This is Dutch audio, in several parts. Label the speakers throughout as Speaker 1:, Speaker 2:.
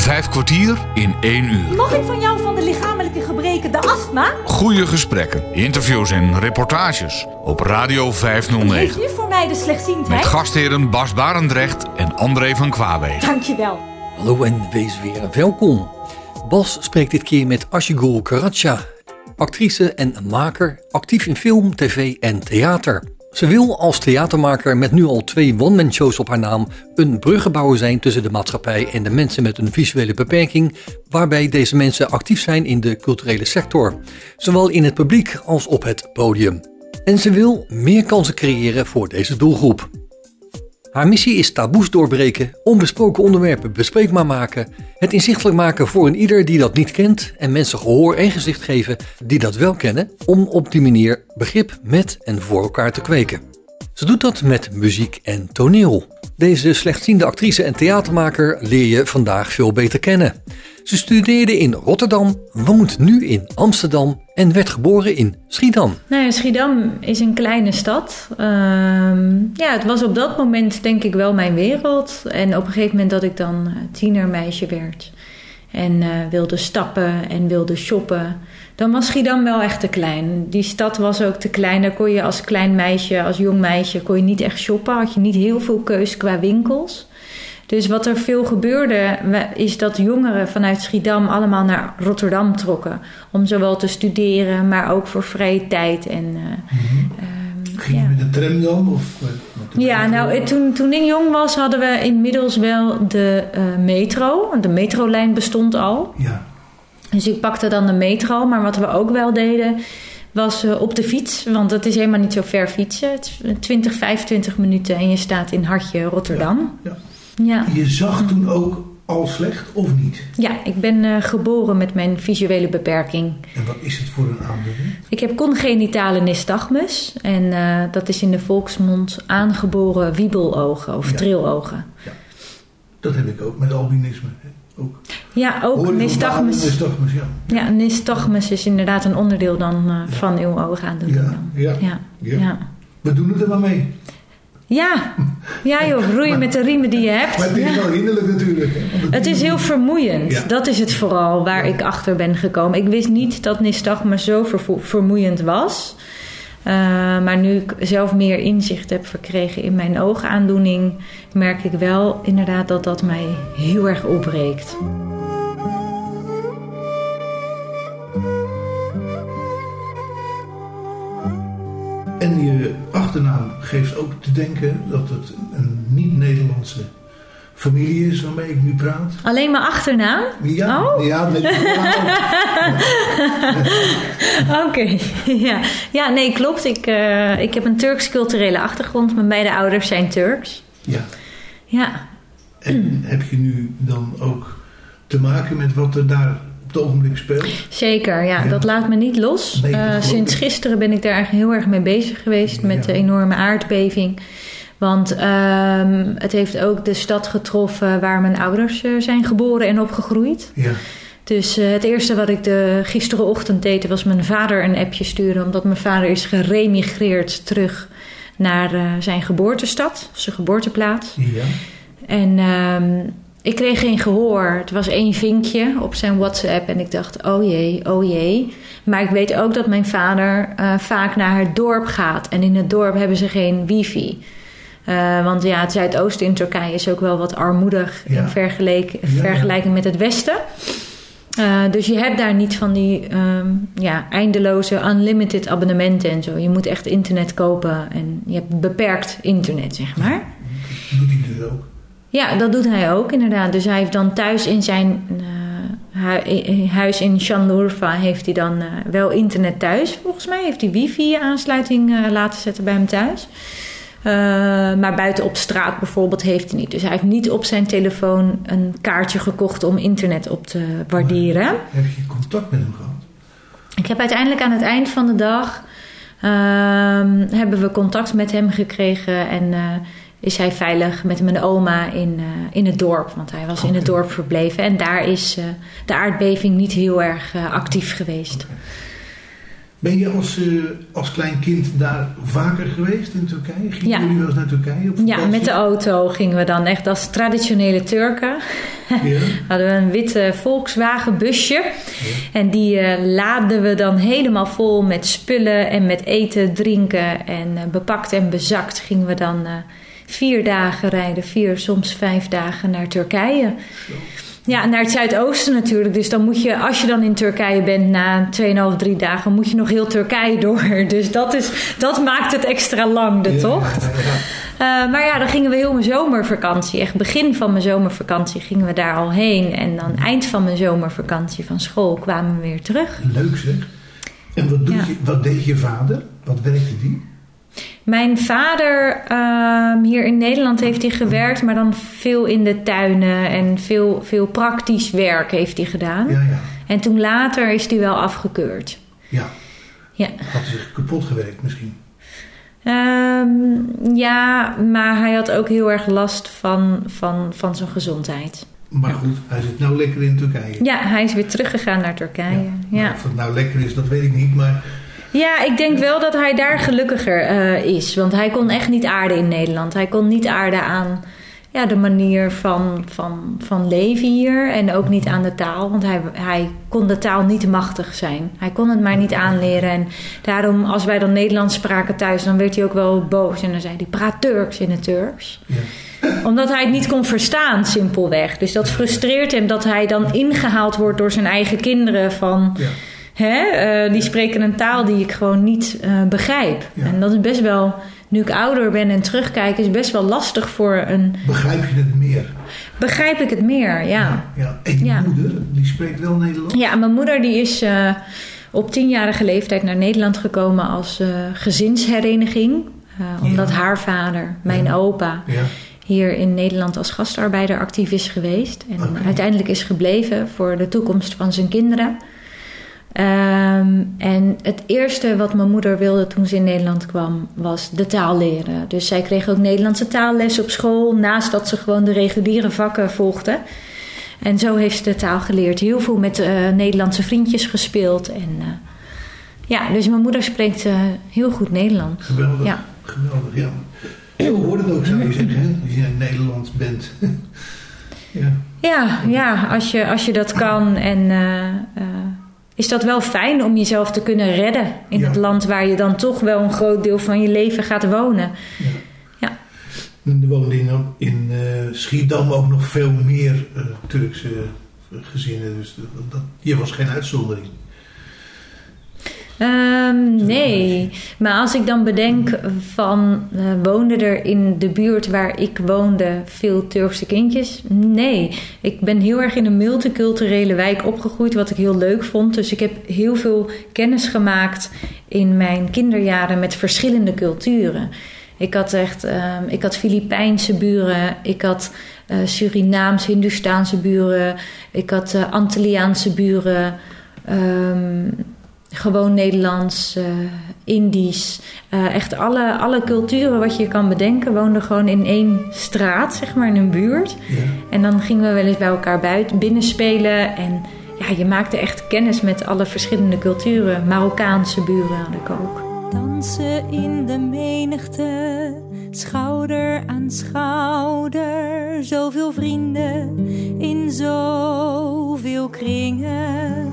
Speaker 1: Vijf kwartier in één uur.
Speaker 2: Mag ik van jou van de lichamelijke gebreken de astma?
Speaker 1: Goede gesprekken, interviews en reportages op Radio
Speaker 2: Heeft
Speaker 1: 509.
Speaker 2: u voor mij de slechtziendheid?
Speaker 1: Met gastheren Bas Barendrecht en André van Kwaabegen.
Speaker 2: Dankjewel.
Speaker 3: Hallo en wees weer welkom. Bas spreekt dit keer met Ashigul Karacha, actrice en maker, actief in film, tv en theater. Ze wil als theatermaker met nu al twee one-man shows op haar naam een bruggenbouwer zijn tussen de maatschappij en de mensen met een visuele beperking, waarbij deze mensen actief zijn in de culturele sector, zowel in het publiek als op het podium. En ze wil meer kansen creëren voor deze doelgroep. Haar missie is taboes doorbreken, onbesproken onderwerpen bespreekbaar maken, het inzichtelijk maken voor een ieder die dat niet kent en mensen gehoor en gezicht geven die dat wel kennen, om op die manier begrip met en voor elkaar te kweken. Ze doet dat met muziek en toneel. Deze slechtziende actrice en theatermaker leer je vandaag veel beter kennen. Ze studeerde in Rotterdam, woont nu in Amsterdam en werd geboren in Schiedam.
Speaker 4: Nou ja, Schiedam is een kleine stad. Ehm, ja, het was op dat moment denk ik wel mijn wereld. En op een gegeven moment dat ik dan tienermeisje werd en eh, wilde stappen en wilde shoppen, dan was Schiedam wel echt te klein. Die stad was ook te klein. Daar kon je als klein meisje, als jong meisje, kon je niet echt shoppen. Had je niet heel veel keus qua winkels. Dus wat er veel gebeurde, is dat jongeren vanuit Schiedam allemaal naar Rotterdam trokken. Om zowel te studeren, maar ook voor vrije tijd. En, ehm,
Speaker 5: Ging je
Speaker 4: ja.
Speaker 5: met de tram dan? Of
Speaker 4: Ja, nou, eh, toen, toen ik jong was, hadden we inmiddels wel de eh, metro. De metrolijn bestond al.
Speaker 5: Ja,
Speaker 4: Dus ik pakte dan de metro. Maar wat we ook wel deden, was eh, op de fiets. Want het is helemaal niet zo ver fietsen. Het is 20, 25 minuten en je staat in Hartje, Rotterdam.
Speaker 5: ja.
Speaker 4: Ja,
Speaker 5: Je zag toen ook al slecht of niet?
Speaker 4: ja ik ben eh, geboren met mijn visuele beperking.
Speaker 5: En wat is het voor een aandoening?
Speaker 4: Ik heb congenitale nystagmus. En eh, dat is in de volksmond aangeboren wiebelogen of
Speaker 5: Ja.
Speaker 4: trilogen.
Speaker 5: Dat heb ik ook met albinisme. Ook.
Speaker 4: Ja, ook nystagmus.
Speaker 5: Nystagmus, ja.
Speaker 4: Ja, nystagmus is inderdaad een onderdeel dan eh, van uw oogaandoening.
Speaker 5: Ja, ja,
Speaker 4: Ja.
Speaker 5: We doen het er maar mee.
Speaker 4: Ja. ja, joh, roeien met de riemen die je
Speaker 5: Maar
Speaker 4: hebt.
Speaker 5: het is wel hinderlijk natuurlijk.
Speaker 4: Het is heel vermoeiend. Dat is het vooral waar ik achter ben gekomen. Ik wist niet dat nystagmus zo vermoeiend was. Eh, maar nu ik zelf meer inzicht heb verkregen in mijn oogaandoening, merk ik wel inderdaad dat dat mij heel erg opbreekt.
Speaker 5: En je achternaam geeft ook te denken dat het een niet-Nederlandse familie is waarmee ik nu praat.
Speaker 4: Alleen mijn achternaam?
Speaker 5: Ja,
Speaker 4: Oh.
Speaker 5: ja met
Speaker 4: Oké, ja. ja, nee, klopt. Ik, eh, ik heb een Turks culturele achtergrond. Mijn beide ouders zijn Turks.
Speaker 5: ja.
Speaker 4: Ja,
Speaker 5: En heb je nu dan ook te maken met wat er daar op het ogenblik speelt?
Speaker 4: zeker. Ja,
Speaker 5: Ja.
Speaker 4: dat laat me niet los.
Speaker 5: Nee,
Speaker 4: Eh, sinds gisteren ben ik daar eigenlijk heel erg mee bezig geweest met
Speaker 5: Ja.
Speaker 4: de enorme aardbeving. Want ehm, het heeft ook de stad getroffen waar mijn ouders eh, zijn geboren en opgegroeid.
Speaker 5: Ja,
Speaker 4: Dus eh, het eerste wat ik de gisterenochtend deed, was mijn vader een appje sturen. Omdat mijn vader is geremigreerd terug naar eh, zijn geboortestad, zijn geboorteplaats.
Speaker 5: ja.
Speaker 4: En ehm, ik kreeg geen gehoor. Het was één vinkje op zijn WhatsApp. En ik dacht, oh jee, oh jee. Maar ik weet ook dat mijn vader vaak naar het dorp gaat. En in het dorp hebben ze geen wifi. Eh, want ja, het zuidoosten in Turkije is ook wel wat armoedig
Speaker 5: Ja.
Speaker 4: in vergelijk-
Speaker 5: ja.
Speaker 4: vergelijking met het westen. Eh, dus je hebt daar niet van die ehm, ja, eindeloze unlimited abonnementen en zo. Je moet echt internet kopen en je hebt beperkt internet, zeg maar.
Speaker 5: Dat doet hij dus ook.
Speaker 4: Ja, dat doet hij ook inderdaad. Dus hij heeft dan thuis in zijn eh, huis in Shandourfa heeft hij dan wel internet thuis. Volgens mij heeft hij wifi-aansluiting laten zetten bij hem thuis. Eh, maar buiten op straat bijvoorbeeld heeft hij niet. Dus hij heeft niet op zijn telefoon een kaartje gekocht om internet op te waarderen.
Speaker 5: Heb je contact met hem gehad?
Speaker 4: Ik heb uiteindelijk aan het eind van de dag ehm, hebben we contact met hem gekregen en eh, is hij veilig met mijn oma in, eh, in het dorp. Want hij was in het dorp verbleven en daar is de aardbeving niet heel erg actief geweest.
Speaker 5: Ben je als, eh, als klein kind daar vaker geweest in Turkije? Gingen
Speaker 4: Ja.
Speaker 5: jullie wel eens naar Turkije op
Speaker 4: Ja, met de auto gingen we dan echt als traditionele Turken.
Speaker 5: Ja.
Speaker 4: hadden we een witte Volkswagen busje. En die eh, laden we dan helemaal vol met spullen en met eten, drinken. En eh, bepakt en bezakt gingen we dan vier dagen rijden. Vier, soms vijf dagen naar Turkije. Ja, naar het zuidoosten natuurlijk. Dus dan moet je, als je dan in Turkije bent na 2,5, 3 dagen, moet je nog heel Turkije door. Dus dat, is, dat maakt het extra lang, de
Speaker 5: Ja,
Speaker 4: tocht.
Speaker 5: ja.
Speaker 4: Eh, maar ja, dan gingen we heel mijn zomervakantie. Echt begin van mijn zomervakantie gingen we daar al heen. En dan eind van mijn zomervakantie van school kwamen we weer terug.
Speaker 5: Leuk zeg. En wat, doet
Speaker 4: Ja.
Speaker 5: je, wat deed je vader? Wat werkte die?
Speaker 4: Mijn vader ehm, hier in Nederland heeft hij gewerkt, maar dan veel in de tuinen en veel, veel praktisch werk heeft hij gedaan.
Speaker 5: Ja, ja.
Speaker 4: En toen later is hij wel afgekeurd.
Speaker 5: Ja,
Speaker 4: Ja.
Speaker 5: had hij zich kapot gewerkt misschien.
Speaker 4: Ehm, ja, maar hij had ook heel erg last van, van, van zijn gezondheid.
Speaker 5: Maar goed, hij zit nou lekker in Turkije.
Speaker 4: Ja, hij is weer teruggegaan naar Turkije. Ja.
Speaker 5: Nou, of het nou lekker is, dat weet ik niet. Maar
Speaker 4: Ja, ik denk wel dat hij daar gelukkiger eh, is. Want hij kon echt niet aarden in Nederland. Hij kon niet aarden aan ja, de manier van, van, van leven hier. En ook niet aan de taal. Want hij, hij kon de taal niet machtig zijn. Hij kon het maar niet aanleren. En daarom, als wij dan Nederlands spraken thuis, dan werd hij ook wel boos. En dan zei hij, praat Turks in het Turks.
Speaker 5: ja,
Speaker 4: Omdat hij het niet kon verstaan, simpelweg. Dus dat frustreert hem dat hij dan ingehaald wordt door zijn eigen kinderen van...
Speaker 5: ja.
Speaker 4: Hè? eh, die spreken een taal die ik gewoon niet eh, begrijp.
Speaker 5: Ja.
Speaker 4: En dat is best wel, nu ik ouder ben en terugkijk, is best wel lastig voor een.
Speaker 5: begrijp je het meer?
Speaker 4: Begrijp ik het meer, ja.
Speaker 5: ja. En je
Speaker 4: Ja.
Speaker 5: moeder, die spreekt wel Nederlands?
Speaker 4: Ja, mijn moeder die is eh, op tienjarige leeftijd naar Nederland gekomen als gezinshereniging. Omdat
Speaker 5: Ja.
Speaker 4: haar vader, mijn
Speaker 5: Ja.
Speaker 4: opa,
Speaker 5: Ja,
Speaker 4: hier in Nederland als gastarbeider actief is geweest. En uiteindelijk is gebleven voor de toekomst van zijn kinderen. Ehm, en het eerste wat mijn moeder wilde toen ze in Nederland kwam, was de taal leren. Dus zij kreeg ook Nederlandse taalles op school, naast dat ze gewoon de reguliere vakken volgde. En zo heeft ze de taal geleerd. Heel veel met eh, Nederlandse vriendjes gespeeld. En, eh, ja, dus mijn moeder spreekt eh, heel goed Nederlands.
Speaker 5: geweldig.
Speaker 4: Ja.
Speaker 5: Geweldig, ja. Zo hoort het ook, zou je zeggen, hè? als je in Nederland bent. ja.
Speaker 4: Ja, ja als, je, als je dat kan. En is dat wel fijn om jezelf te kunnen redden in
Speaker 5: Ja.
Speaker 4: het land waar je dan toch wel een groot deel van je leven gaat wonen.
Speaker 5: Ja.
Speaker 4: Ja.
Speaker 5: Er woonden in, in eh, Schiedam ook nog veel meer eh, Turkse eh, gezinnen. Dus dat, dat, hier was geen uitzondering.
Speaker 4: Ehm, nee, maar als ik dan bedenk van eh, woonden er in de buurt waar ik woonde veel Turkse kindjes? Nee, ik ben heel erg in een multiculturele wijk opgegroeid, wat ik heel leuk vond. Dus ik heb heel veel kennis gemaakt in mijn kinderjaren met verschillende culturen. Ik had echt, ehm, ik had Filipijnse buren, ik had eh, Surinaamse, Hindoestaanse buren, ik had eh, Antilliaanse buren. ehm, gewoon Nederlands, eh, Indisch. eh, echt alle, alle culturen wat je kan bedenken woonden gewoon in één straat, zeg maar, in een buurt.
Speaker 5: Ja.
Speaker 4: En dan gingen we wel eens bij elkaar buiten binnen spelen. En ja, je maakte echt kennis met alle verschillende culturen. Marokkaanse buren had ik ook.
Speaker 6: Dansen in de menigte, schouder aan schouder. Zoveel vrienden in zoveel kringen.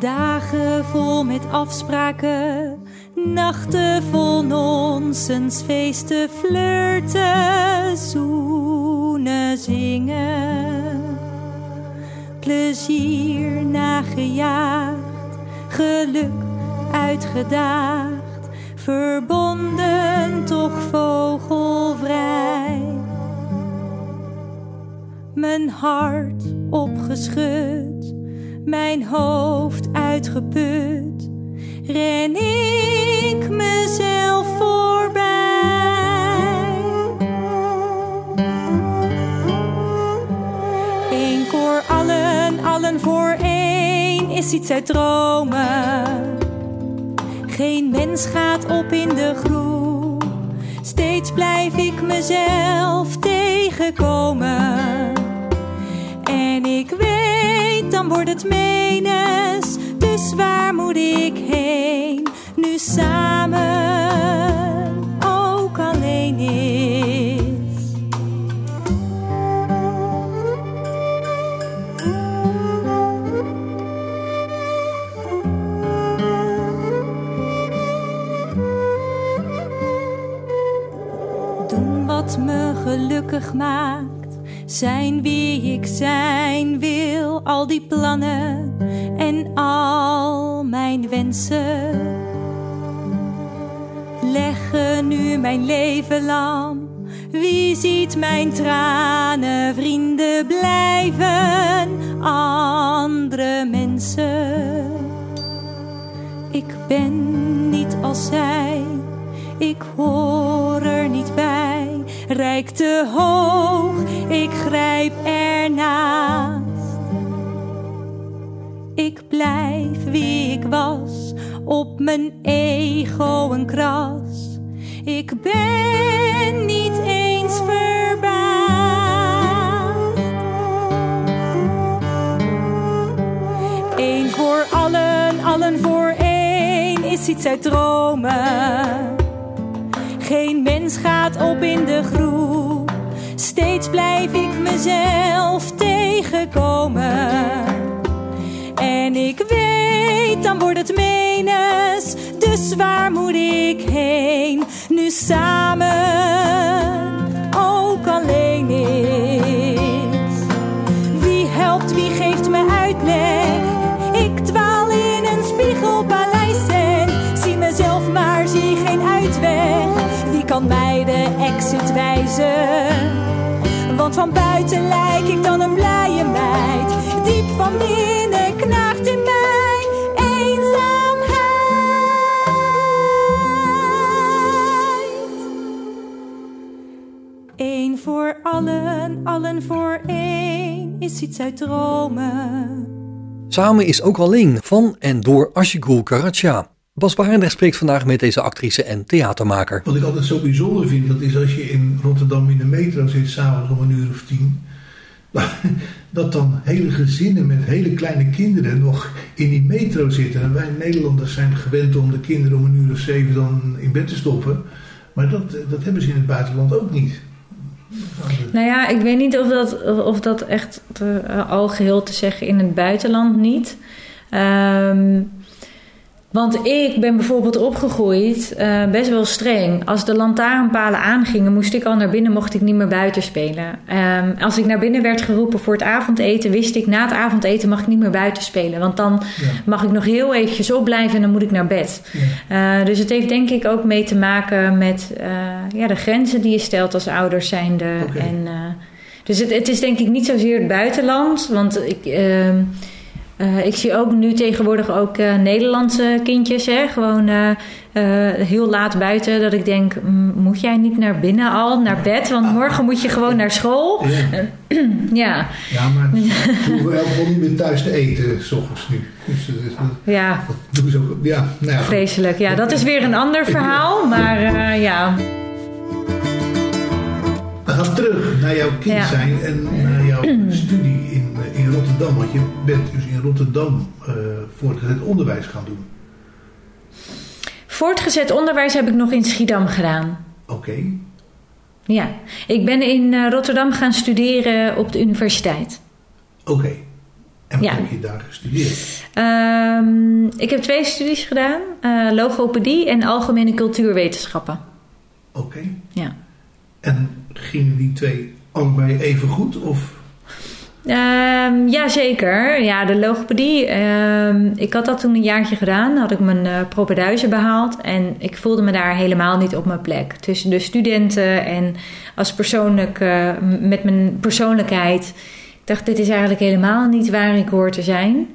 Speaker 6: Dagen vol met afspraken, nachten vol nonsens, feesten, flirten, zoenen, zingen. Plezier nagejaagd, geluk uitgedaagd, verbonden toch vogelvrij. Mijn hart opgeschud, mijn hoofd uitgeput, ren ik mezelf voorbij. Eén voor allen, allen voor één is iets uit dromen. Geen mens gaat op in de groep. Steeds blijf ik mezelf tegenkomen. En ik dan wordt het menes. Dus waar moet ik heen? Nu samen, ook alleen is. Doen wat me gelukkig maakt zijn wie ik zijn wil, al die plannen en al mijn wensen. Leggen nu mijn leven lam. Wie ziet mijn tranen, vrienden blijven andere mensen. Ik ben niet als zij, ik hoor er niet bij. Rijk te hoog, ik grijp ernaast. Ik blijf wie ik was, op mijn ego een kras. Ik ben niet eens verbaasd. Eén voor allen, allen voor één is iets uit dromen. Geen mens gaat op in de groep. Steeds blijf ik mezelf tegenkomen. En ik weet, dan wordt het menens. Dus waar moet ik heen? Nu samen, Mij de exit wijzen? Want van buiten lijk ik dan een blije meid. Diep van binnen knaagt in mij eenzaamheid. Eén voor allen, allen voor één is iets uit dromen.
Speaker 3: Samen is ook alleen van en door Ashigul Karatja. Bas Barendrecht spreekt vandaag met deze actrice en theatermaker.
Speaker 5: Wat ik altijd zo bijzonder vind, dat is als je in Rotterdam in de metro zit, s'avonds om een uur of tien. Dat dan hele gezinnen met hele kleine kinderen nog in die metro zitten. En wij Nederlanders zijn gewend om de kinderen om een uur of zeven dan in bed te stoppen. Maar dat, dat hebben ze in het buitenland ook niet.
Speaker 4: Nou ja, ik weet niet of dat, of dat echt te, uh, al geheel te zeggen in het buitenland niet. Ehm, want ik ben bijvoorbeeld opgegroeid uh, best wel streng. Als de lantaarnpalen aangingen, moest ik al naar binnen, mocht ik niet meer buiten spelen. Um, als ik naar binnen werd geroepen voor het avondeten, wist ik na het avondeten mag ik niet meer buiten spelen. Want dan ja. mag ik nog heel eventjes opblijven en dan moet ik naar bed. Ja. Uh, dus het heeft denk ik ook mee te maken met uh, ja, de grenzen die je stelt als ouders zijnde. Okay. En, dus het, het, is denk ik niet zozeer het buitenland, want ik... Uh, ik zie ook nu tegenwoordig ook uh, Nederlandse kindjes, hè? gewoon uh, heel laat buiten. Dat ik denk, moet jij niet naar binnen al, naar bed? Want morgen moet je gewoon naar school.
Speaker 5: Ja,
Speaker 4: ja.
Speaker 5: ja maar ze hoeven helemaal niet meer thuis te eten, s ochtends nu. Dus, dus,
Speaker 4: ja.
Speaker 5: Dat doen ze ook, ja, nou ja.
Speaker 4: Vreselijk, ja. Dat is weer een ander verhaal, maar ja.
Speaker 5: We gaan terug naar jouw kind zijn en naar jouw studie in, in Rotterdam. Want je bent dus in Rotterdam uh, voortgezet onderwijs gaan doen.
Speaker 4: Voortgezet onderwijs heb ik nog in Schiedam gedaan.
Speaker 5: Oké. Okay.
Speaker 4: Ja, ik ben in uh, Rotterdam gaan studeren op de universiteit.
Speaker 5: Oké. Okay. En wat ja. heb je daar gestudeerd?
Speaker 4: Um, ik heb twee studies gedaan. Uh, logopedie en algemene cultuurwetenschappen.
Speaker 5: Oké. Okay.
Speaker 4: Ja.
Speaker 5: En gingen die twee allebei even goed? Of?
Speaker 4: Um, ja, zeker. Ja, de logopedie. Um, ik had dat toen een jaartje gedaan. Had ik mijn uh, propeduizen behaald. En ik voelde me daar helemaal niet op mijn plek. Tussen de studenten en als persoonlijk, uh, met mijn persoonlijkheid. Ik dacht, dit is eigenlijk helemaal niet waar ik hoor te zijn.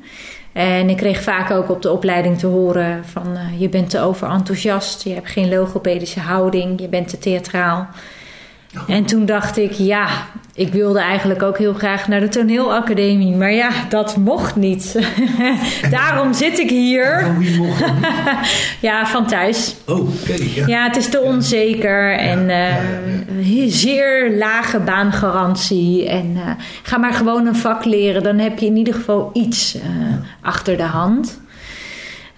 Speaker 4: En ik kreeg vaak ook op de opleiding te horen van... Uh, je bent te overenthousiast, je hebt geen logopedische houding, je bent te theatraal. En toen dacht ik, ja, ik wilde eigenlijk ook heel graag naar de toneelacademie. Maar ja, dat mocht niet. Daarom zit ik hier.
Speaker 5: Van wie mocht dat
Speaker 4: ja, van thuis.
Speaker 5: Oh, oké. Okay, ja.
Speaker 4: ja, het is te onzeker. Ja, en uh, zeer lage baangarantie. En uh, ga maar gewoon een vak leren. Dan heb je in ieder geval iets uh, achter de hand.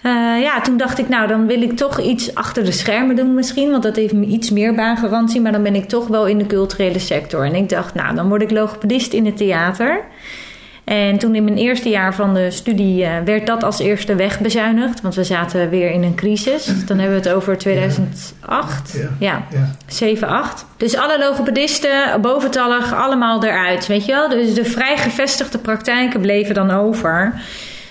Speaker 4: Uh, ja, toen dacht ik, nou, dan wil ik toch iets achter de schermen doen misschien. Want dat heeft iets meer baangarantie. Maar dan ben ik toch wel in de culturele sector. En ik dacht, nou, dan word ik logopedist in het theater. En toen in mijn eerste jaar van de studie eh, werd dat als eerste wegbezuinigd. Want we zaten weer in een crisis. Dan hebben we het over 2008.
Speaker 5: Ja.
Speaker 4: Ja,
Speaker 5: Ja.
Speaker 4: 7, 8. Dus alle logopedisten, boventallig, allemaal eruit. Weet je wel? Dus de vrij gevestigde praktijken bleven dan over.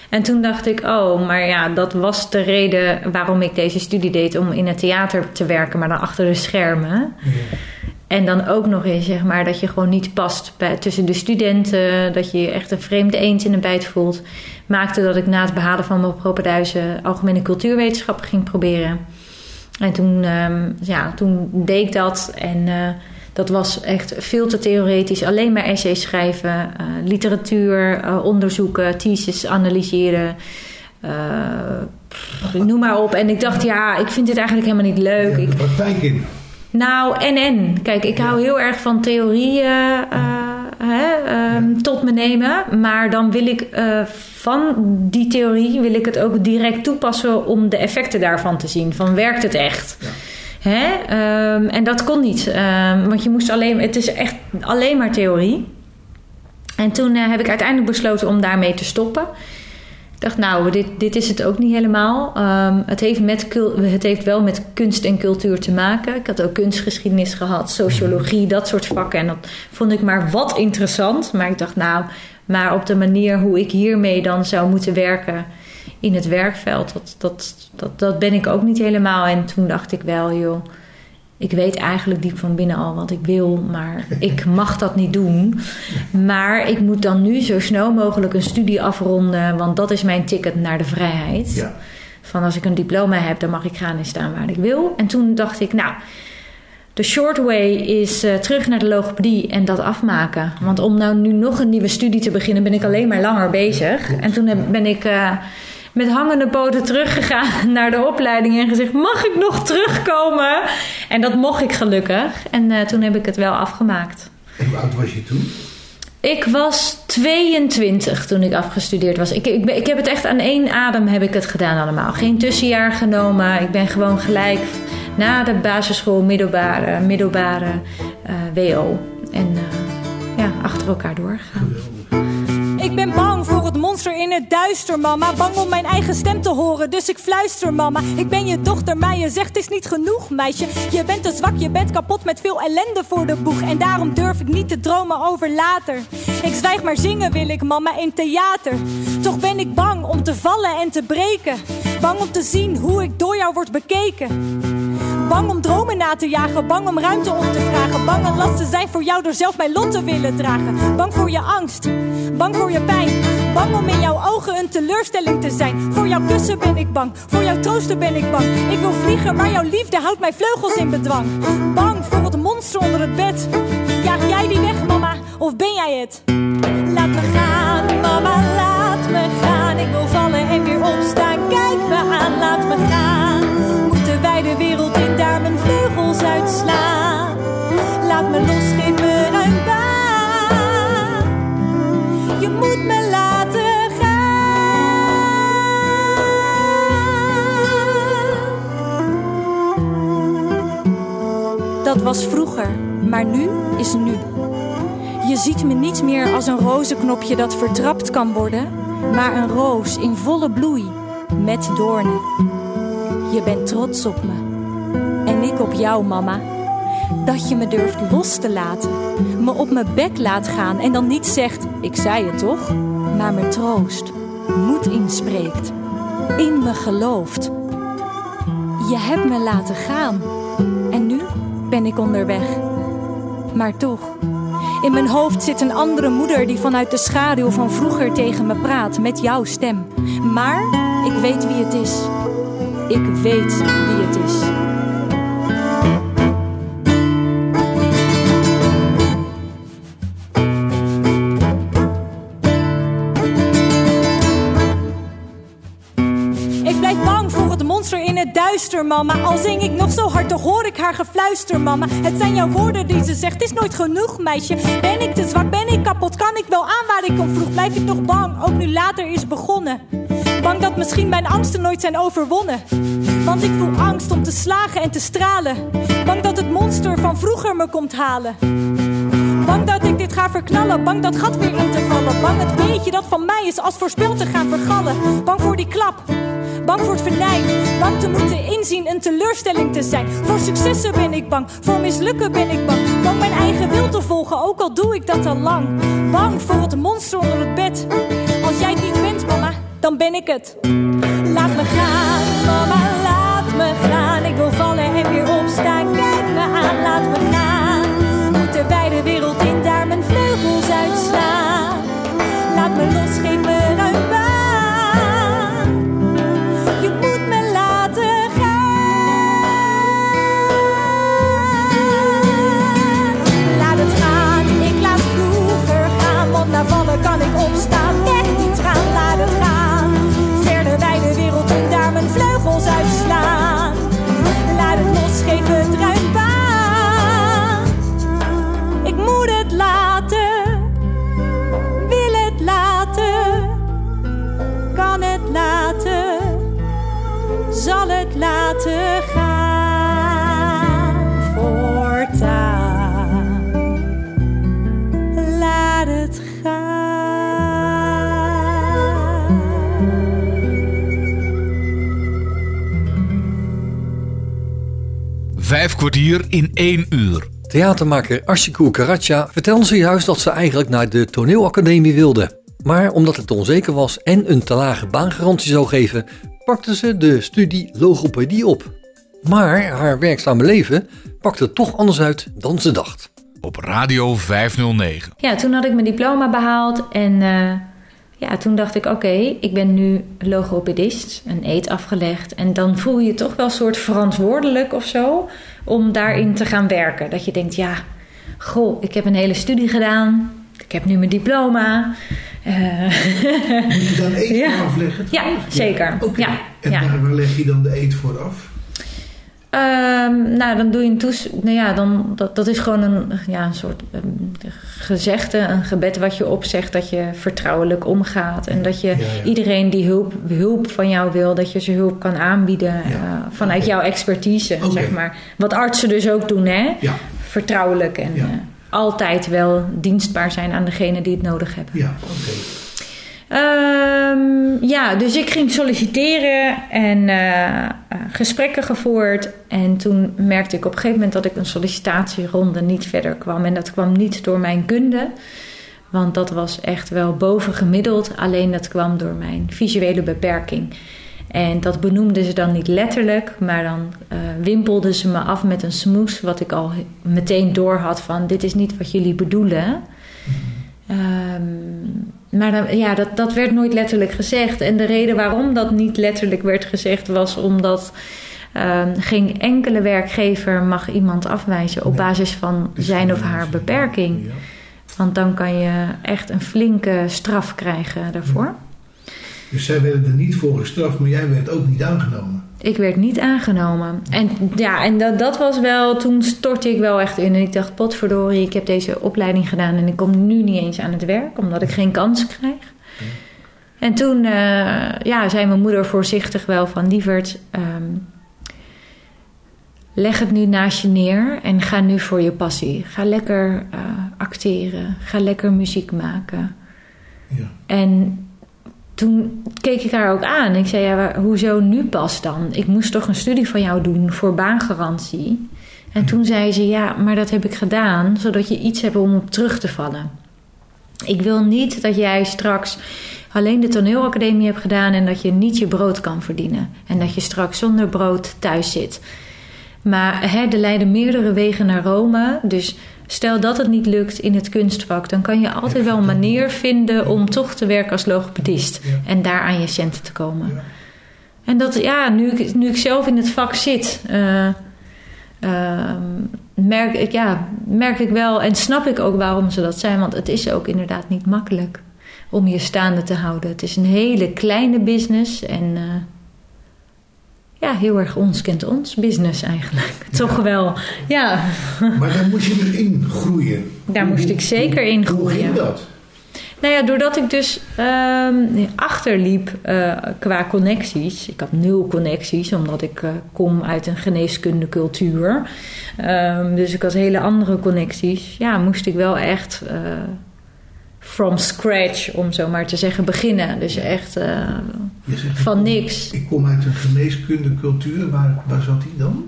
Speaker 4: En toen dacht ik, oh, maar ja, dat was de reden waarom ik deze studie deed. Om in het theater te werken, maar dan achter de schermen. En dan ook nog eens, zeg maar, dat je gewoon niet past bij, tussen de studenten. Dat je je echt een vreemde eend in de bijt voelt. Maakte dat ik na het behalen van mijn propenduizen algemene cultuurwetenschappen ging proberen. En toen, ehm, ja, toen deed ik dat. En eh, dat was echt veel te theoretisch. Alleen maar essays schrijven, eh, literatuur, eh, onderzoeken, thesis analyseren. eh, pff, noem maar op. En ik dacht, ja, ik vind dit eigenlijk helemaal niet leuk.
Speaker 5: Ja,
Speaker 4: Ik,
Speaker 5: de praktijk in.
Speaker 4: nou, en en. Kijk, ik hou heel erg van theorie eh, hè, ehm, tot me nemen. Maar dan wil ik van die theorie wil ik het ook direct toepassen om de effecten daarvan te zien. Van werkt het echt? Hè? Ehm, en dat kon niet. Ehm, want je moest alleen, het is echt alleen maar theorie. En toen eh, heb ik uiteindelijk besloten om daarmee te stoppen. Ik dacht, nou, dit, dit is het ook niet helemaal. Ehm, het, heeft met, het heeft wel met kunst en cultuur te maken. Ik had ook kunstgeschiedenis gehad, sociologie, dat soort vakken. En dat vond ik maar wat interessant. Maar ik dacht, nou, maar op de manier hoe ik hiermee dan zou moeten werken in het werkveld, dat, dat, dat, dat ben ik ook niet helemaal. En toen dacht ik wel, joh, ik weet eigenlijk diep van binnen al wat ik wil, maar ik mag dat niet doen. Maar ik moet dan nu zo snel mogelijk een studie afronden, want dat is mijn ticket naar de vrijheid.
Speaker 5: Ja.
Speaker 4: Van als ik een diploma heb, dan mag ik gaan en staan waar ik wil. En toen dacht ik, nou, de short way is eh, terug naar de logopedie en dat afmaken. Want om nou nu nog een nieuwe studie te beginnen, ben ik alleen maar langer bezig. En toen heb- ben ik eh, met hangende poten teruggegaan naar de opleiding en gezegd: Mag ik nog terugkomen? En dat mocht ik gelukkig. En eh, toen heb ik het wel afgemaakt.
Speaker 5: En hoe oud was je toen?
Speaker 4: Ik was 22 toen ik afgestudeerd was. Ik, ik, ik heb het echt aan één adem heb ik het gedaan allemaal. Geen tussenjaar genomen. Ik ben gewoon gelijk na de basisschool, middelbare, middelbare eh, WO. En eh, ja, achter elkaar doorgegaan.
Speaker 6: Ik ben bang voor het monster in het duister, mama. Bang om mijn eigen stem te horen, dus ik fluister, mama. Ik ben je dochter, maar je zegt het is niet genoeg, meisje. Je bent te zwak, je bent kapot met veel ellende voor de boeg. En daarom durf ik niet te dromen over later. Ik zwijg maar zingen wil ik, mama, in theater. Toch ben ik bang om te vallen en te breken. Bang om te zien hoe ik door jou word bekeken. Bang om dromen na te jagen, bang om ruimte op te vragen. Bang een last te zijn voor jou door zelf mijn lot te willen dragen. Bang voor je angst, bang voor je pijn. Bang om in jouw ogen een teleurstelling te zijn. Voor jouw kussen ben ik bang, voor jouw troosten ben ik bang. Ik wil vliegen, maar jouw liefde houdt mijn vleugels in bedwang. Bang voor het monster onder het bed. Jaag jij die weg, mama, of ben jij het? Laat me gaan, uitslaan. Laat me los, geef me baan. Je moet me laten gaan. Dat was vroeger, maar nu is nu. Je ziet me niet meer als een rozenknopje dat vertrapt kan worden, maar een roos in volle bloei met doornen. Je bent trots op me ik op jou, mama. Dat je me durft los te laten, me op mijn bek laat gaan en dan niet zegt: Ik zei het toch, maar me troost, moed inspreekt, in me gelooft. Je hebt me laten gaan en nu ben ik onderweg. Maar toch. In mijn hoofd zit een andere moeder die vanuit de schaduw van vroeger tegen me praat met jouw stem. Maar ik weet wie het is. Ik weet wie het is. Het duister, mama. Al zing ik nog zo hard, toch hoor ik haar gefluister, mama. Het zijn jouw woorden die ze zegt, is nooit genoeg, meisje. Ben ik te zwak, ben ik kapot, kan ik wel aan waar ik om vroeg? Blijf ik nog bang, ook nu later is begonnen. Bang dat misschien mijn angsten nooit zijn overwonnen. Want ik voel angst om te slagen en te stralen. Bang dat het monster van vroeger me komt halen. Bang dat ik dit ga verknallen, bang dat gat weer in te vallen. Bang het beetje dat van mij is als voorspeld te gaan vergallen. Bang voor die klap, bang voor het venijn. Bang te moeten inzien een teleurstelling te zijn. Voor successen ben ik bang, voor mislukken ben ik bang. Bang mijn eigen wil te volgen, ook al doe ik dat al lang. Bang voor het monster onder het bed. Als jij het niet bent, mama, dan ben ik het.
Speaker 1: Vijf kwartier in één uur.
Speaker 3: Theatermaker Ashiko Karacha vertelde zojuist dat ze eigenlijk naar de toneelacademie wilde. Maar omdat het onzeker was en een te lage baangarantie zou geven, pakte ze de studie logopedie op. Maar haar werkzame leven pakte toch anders uit dan ze dacht.
Speaker 1: Op Radio 509.
Speaker 4: Ja, toen had ik mijn diploma behaald en eh, ja, toen dacht ik, oké, ik ben nu logopedist, een eet afgelegd. En dan voel je je toch wel een soort verantwoordelijk of zo om daarin te gaan werken. Dat je denkt, ja, goh, ik heb een hele studie gedaan, ik heb nu mijn diploma. Eh,
Speaker 5: Moet je dan eet
Speaker 4: Ja.
Speaker 5: voor afleggen?
Speaker 4: Ja, zeker.
Speaker 5: Oké.
Speaker 4: Ja,
Speaker 5: En
Speaker 4: ja.
Speaker 5: Waar leg je dan de eet voor af?
Speaker 4: Ehm, nou, dan doe je een toes. Nou ja, dan, dat, dat is gewoon een, ja, een soort gezegde, een gebed wat je opzegt dat je vertrouwelijk omgaat. En dat je
Speaker 5: Ja, ja.
Speaker 4: iedereen die hulp, hulp van jou wil, dat je ze hulp kan aanbieden
Speaker 5: Ja,
Speaker 4: eh, vanuit jouw expertise, zeg maar. Wat artsen dus ook doen, hè?
Speaker 5: Ja,
Speaker 4: Vertrouwelijk en eh, altijd wel dienstbaar zijn aan degene die het nodig hebben.
Speaker 5: ja, oké.
Speaker 4: Ehm, ja, dus ik ging solliciteren en eh, gesprekken gevoerd. En toen merkte ik op een gegeven moment dat ik een sollicitatieronde niet verder kwam. En dat kwam niet door mijn kunde, want dat was echt wel bovengemiddeld. Alleen dat kwam door mijn visuele beperking. En dat benoemden ze dan niet letterlijk, maar dan eh, wimpelden ze me af met een smoes, wat ik al meteen door had van dit is niet wat jullie bedoelen. Ehm, maar dan, ja, dat, dat werd nooit letterlijk gezegd. En de reden waarom dat niet letterlijk werd gezegd was omdat ehm, geen enkele werkgever mag iemand afwijzen op basis van zijn of haar beperking. Want dan kan je echt een flinke straf krijgen daarvoor.
Speaker 5: Dus zij werden er niet voor gestraft, maar jij werd ook niet aangenomen.
Speaker 4: Ik werd niet aangenomen. En ja, en dat, dat was wel, toen stortte ik wel echt in. En ik dacht, potverdorie, ik heb deze opleiding gedaan en ik kom nu niet eens aan het werk, omdat ik geen kans krijg. En toen eh, ja, zei mijn moeder voorzichtig wel van, lieverd, ehm, leg het nu naast je neer en ga nu voor je passie. Ga lekker eh, acteren, ga lekker muziek maken.
Speaker 5: Ja.
Speaker 4: En toen keek ik haar ook aan. Ik zei, ja, hoezo nu pas dan? Ik moest toch een studie van jou doen voor baangarantie. En toen zei ze, ja, maar dat heb ik gedaan... zodat je iets hebt om op terug te vallen. Ik wil niet dat jij straks alleen de toneelacademie hebt gedaan... en dat je niet je brood kan verdienen. En dat je straks zonder brood thuis zit. Maar hè, er leiden meerdere wegen naar Rome. Dus stel dat het niet lukt in het kunstvak, dan kan je altijd wel een manier vinden om toch te werken als logopedist. En daar aan je centen te komen. En dat, ja, nu ik, nu ik zelf in het vak zit, eh, ehm, merk, ik, ja, merk ik wel en snap ik ook waarom ze dat zijn. Want het is ook inderdaad niet makkelijk om je staande te houden. Het is een hele kleine business en eh, ja, heel erg ons kent ons business eigenlijk. Toch wel, ja.
Speaker 5: Maar daar moest je dus in groeien.
Speaker 4: Daar moest ik zeker in
Speaker 5: Hoe ging
Speaker 4: groeien.
Speaker 5: dat?
Speaker 4: Nou ja, doordat ik dus ehm, achterliep uh, qua connecties. Ik had nul connecties, omdat ik uh, kom uit een geneeskunde cultuur. Um, dus ik had hele andere connecties. Ja, moest ik wel echt uh, from scratch, om zo maar te zeggen, beginnen. Dus echt
Speaker 5: zegt,
Speaker 4: van
Speaker 5: ik kom,
Speaker 4: niks.
Speaker 5: Ik kom uit een geneeskunde cultuur. Waar, waar zat die dan?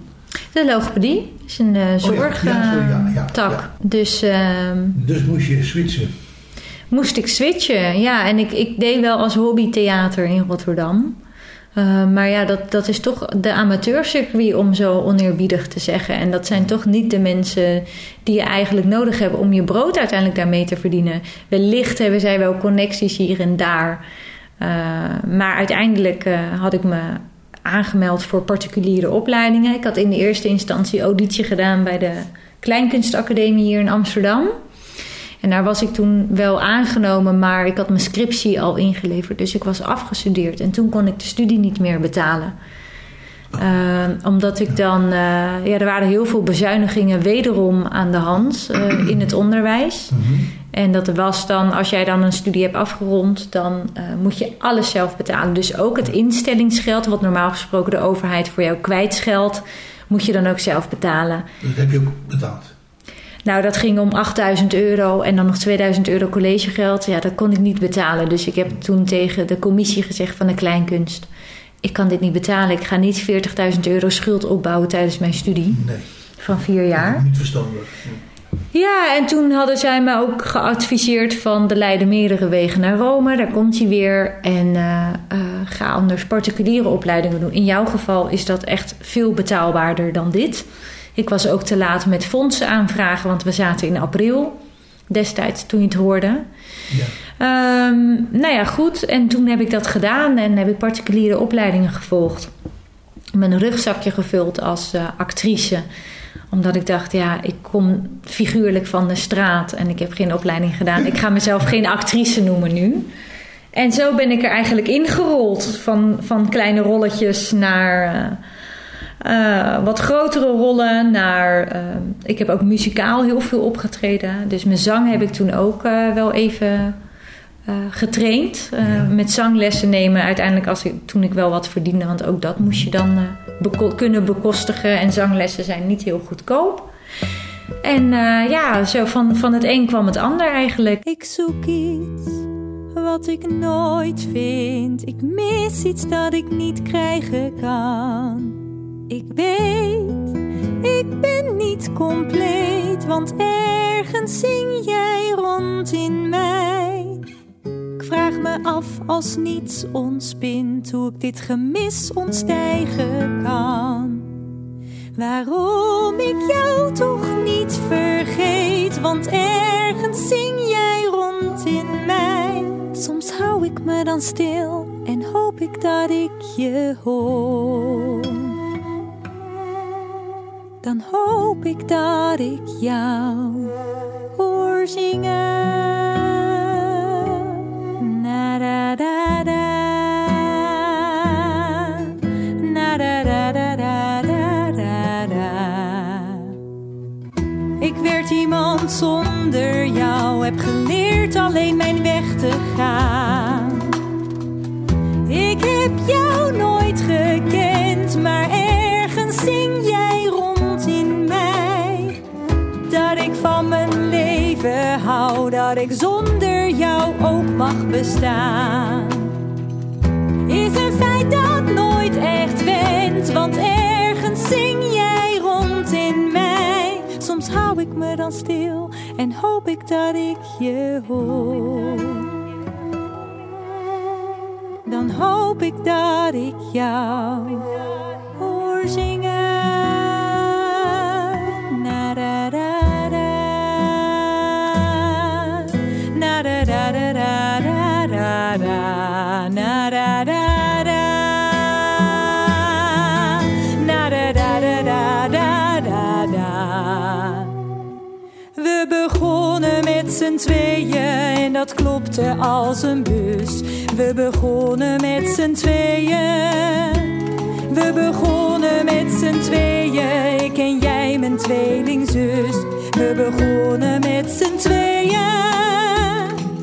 Speaker 4: De logopedie is een zorgtak.
Speaker 5: Oh ja, ja, ja,
Speaker 4: dus,
Speaker 5: dus moest je switchen?
Speaker 4: moest ik switchen. Ja, en ik, ik deed wel als hobby theater in Rotterdam. Uh, maar ja, dat, dat is toch de amateurcircuit om zo oneerbiedig te zeggen. En dat zijn toch niet de mensen die je eigenlijk nodig hebt om je brood uiteindelijk daarmee te verdienen. Wellicht hebben zij wel connecties hier en daar. Uh, maar uiteindelijk uh, had ik me aangemeld voor particuliere opleidingen. Ik had in de eerste instantie auditie gedaan bij de Kleinkunstacademie hier in Amsterdam. En daar was ik toen wel aangenomen, maar ik had mijn scriptie al ingeleverd. Dus ik was afgestudeerd. En toen kon ik de studie niet meer betalen. Uh, omdat ik dan... Uh, ja, er waren heel veel bezuinigingen wederom aan de hand uh, in het onderwijs.
Speaker 5: Mm-hmm.
Speaker 4: En dat was dan, als jij dan een studie hebt afgerond... dan eh, moet je alles zelf betalen. Dus ook het instellingsgeld, wat normaal gesproken de overheid voor jou kwijtscheldt... moet je dan ook zelf betalen.
Speaker 5: Dat heb je ook betaald?
Speaker 4: Nou, dat ging om 8000 euro en dan nog 2000 euro collegegeld. Ja, dat kon ik niet betalen. Dus ik heb toen tegen de commissie gezegd van de kleinkunst... ik kan dit niet betalen. Ik ga niet 40.000 euro schuld opbouwen tijdens mijn studie.
Speaker 5: Nee.
Speaker 4: Van vier jaar.
Speaker 5: Ja, niet verstandig.
Speaker 4: Ja, en toen hadden zij me ook geadviseerd van... de leiden meerdere wegen naar Rome. Daar komt hij weer. En uh, uh, ga anders particuliere opleidingen doen. In jouw geval is dat echt veel betaalbaarder dan dit... Ik was ook te laat met fondsen aanvragen, want we zaten in april destijds toen je het hoorde.
Speaker 5: Ja.
Speaker 4: Um, nou ja, goed. En toen heb ik dat gedaan en heb ik particuliere opleidingen gevolgd. Mijn rugzakje gevuld als uh, actrice. Omdat ik dacht, ja, ik kom figuurlijk van de straat en ik heb geen opleiding gedaan. Ik ga mezelf geen actrice noemen nu. En zo ben ik er eigenlijk ingerold. Van, van kleine rolletjes naar... Uh, uh, wat grotere rollen naar. Ik heb ook muzikaal heel veel opgetreden. Dus mijn zang heb ik toen ook wel even getraind.
Speaker 5: Ja.
Speaker 4: Met zanglessen nemen. Uiteindelijk als ik, toen ik wel wat verdiende. Want ook dat moest je dan beko kunnen bekostigen. En zanglessen zijn niet heel goedkoop. En ja, zo van, van het een kwam het ander eigenlijk.
Speaker 6: Ik zoek iets wat ik nooit vind. Ik mis iets dat ik niet krijgen kan. Ik weet, ik ben niet compleet, want ergens zing jij rond in mij. Vraag me af als niets ontspint, hoe ik dit gemis ontstijgen kan. Waarom ik jou toch niet vergeet, want ergens zing jij rond in mij. Soms hou ik me dan stil en hoop ik dat ik je hoor dan hoop ik dat ik jou hoor zingen. Ik werd iemand zonder jou, heb geleerd alleen mijn weg te gaan. Ik heb jou nooit gekend, maar ergens zing jij rond in mij. Dat ik van mijn leven hou, dat ik zonder ook mag bestaan. Is een feit dat nooit echt wendt, want ergens zing jij rond in mij. Soms hou ik me dan stil en hoop ik dat ik je hoor dan hoop ik dat ik jou z'n tweeën en dat klopte als een bus. We begonnen met z'n tweeën. We begonnen met z'n tweeën, ik en jij, mijn tweelingzus. We begonnen met z'n tweeën.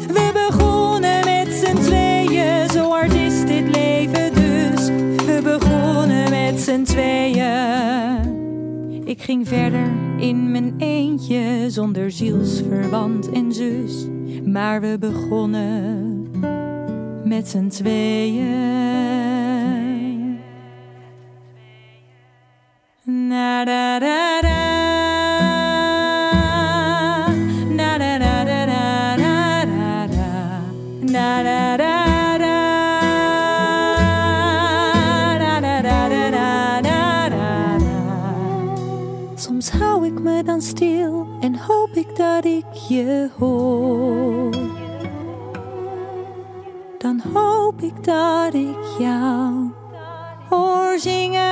Speaker 6: We begonnen met z'n tweeën, zo hard is dit leven dus. We begonnen met z'n tweeën. Ik ging verder in mijn eentje zonder zielsverwant en zus. Maar we begonnen met z'n tweeën. Na da da da. En hoop ik dat ik je hoor. Dan hoop ik dat ik jou hoor zingen.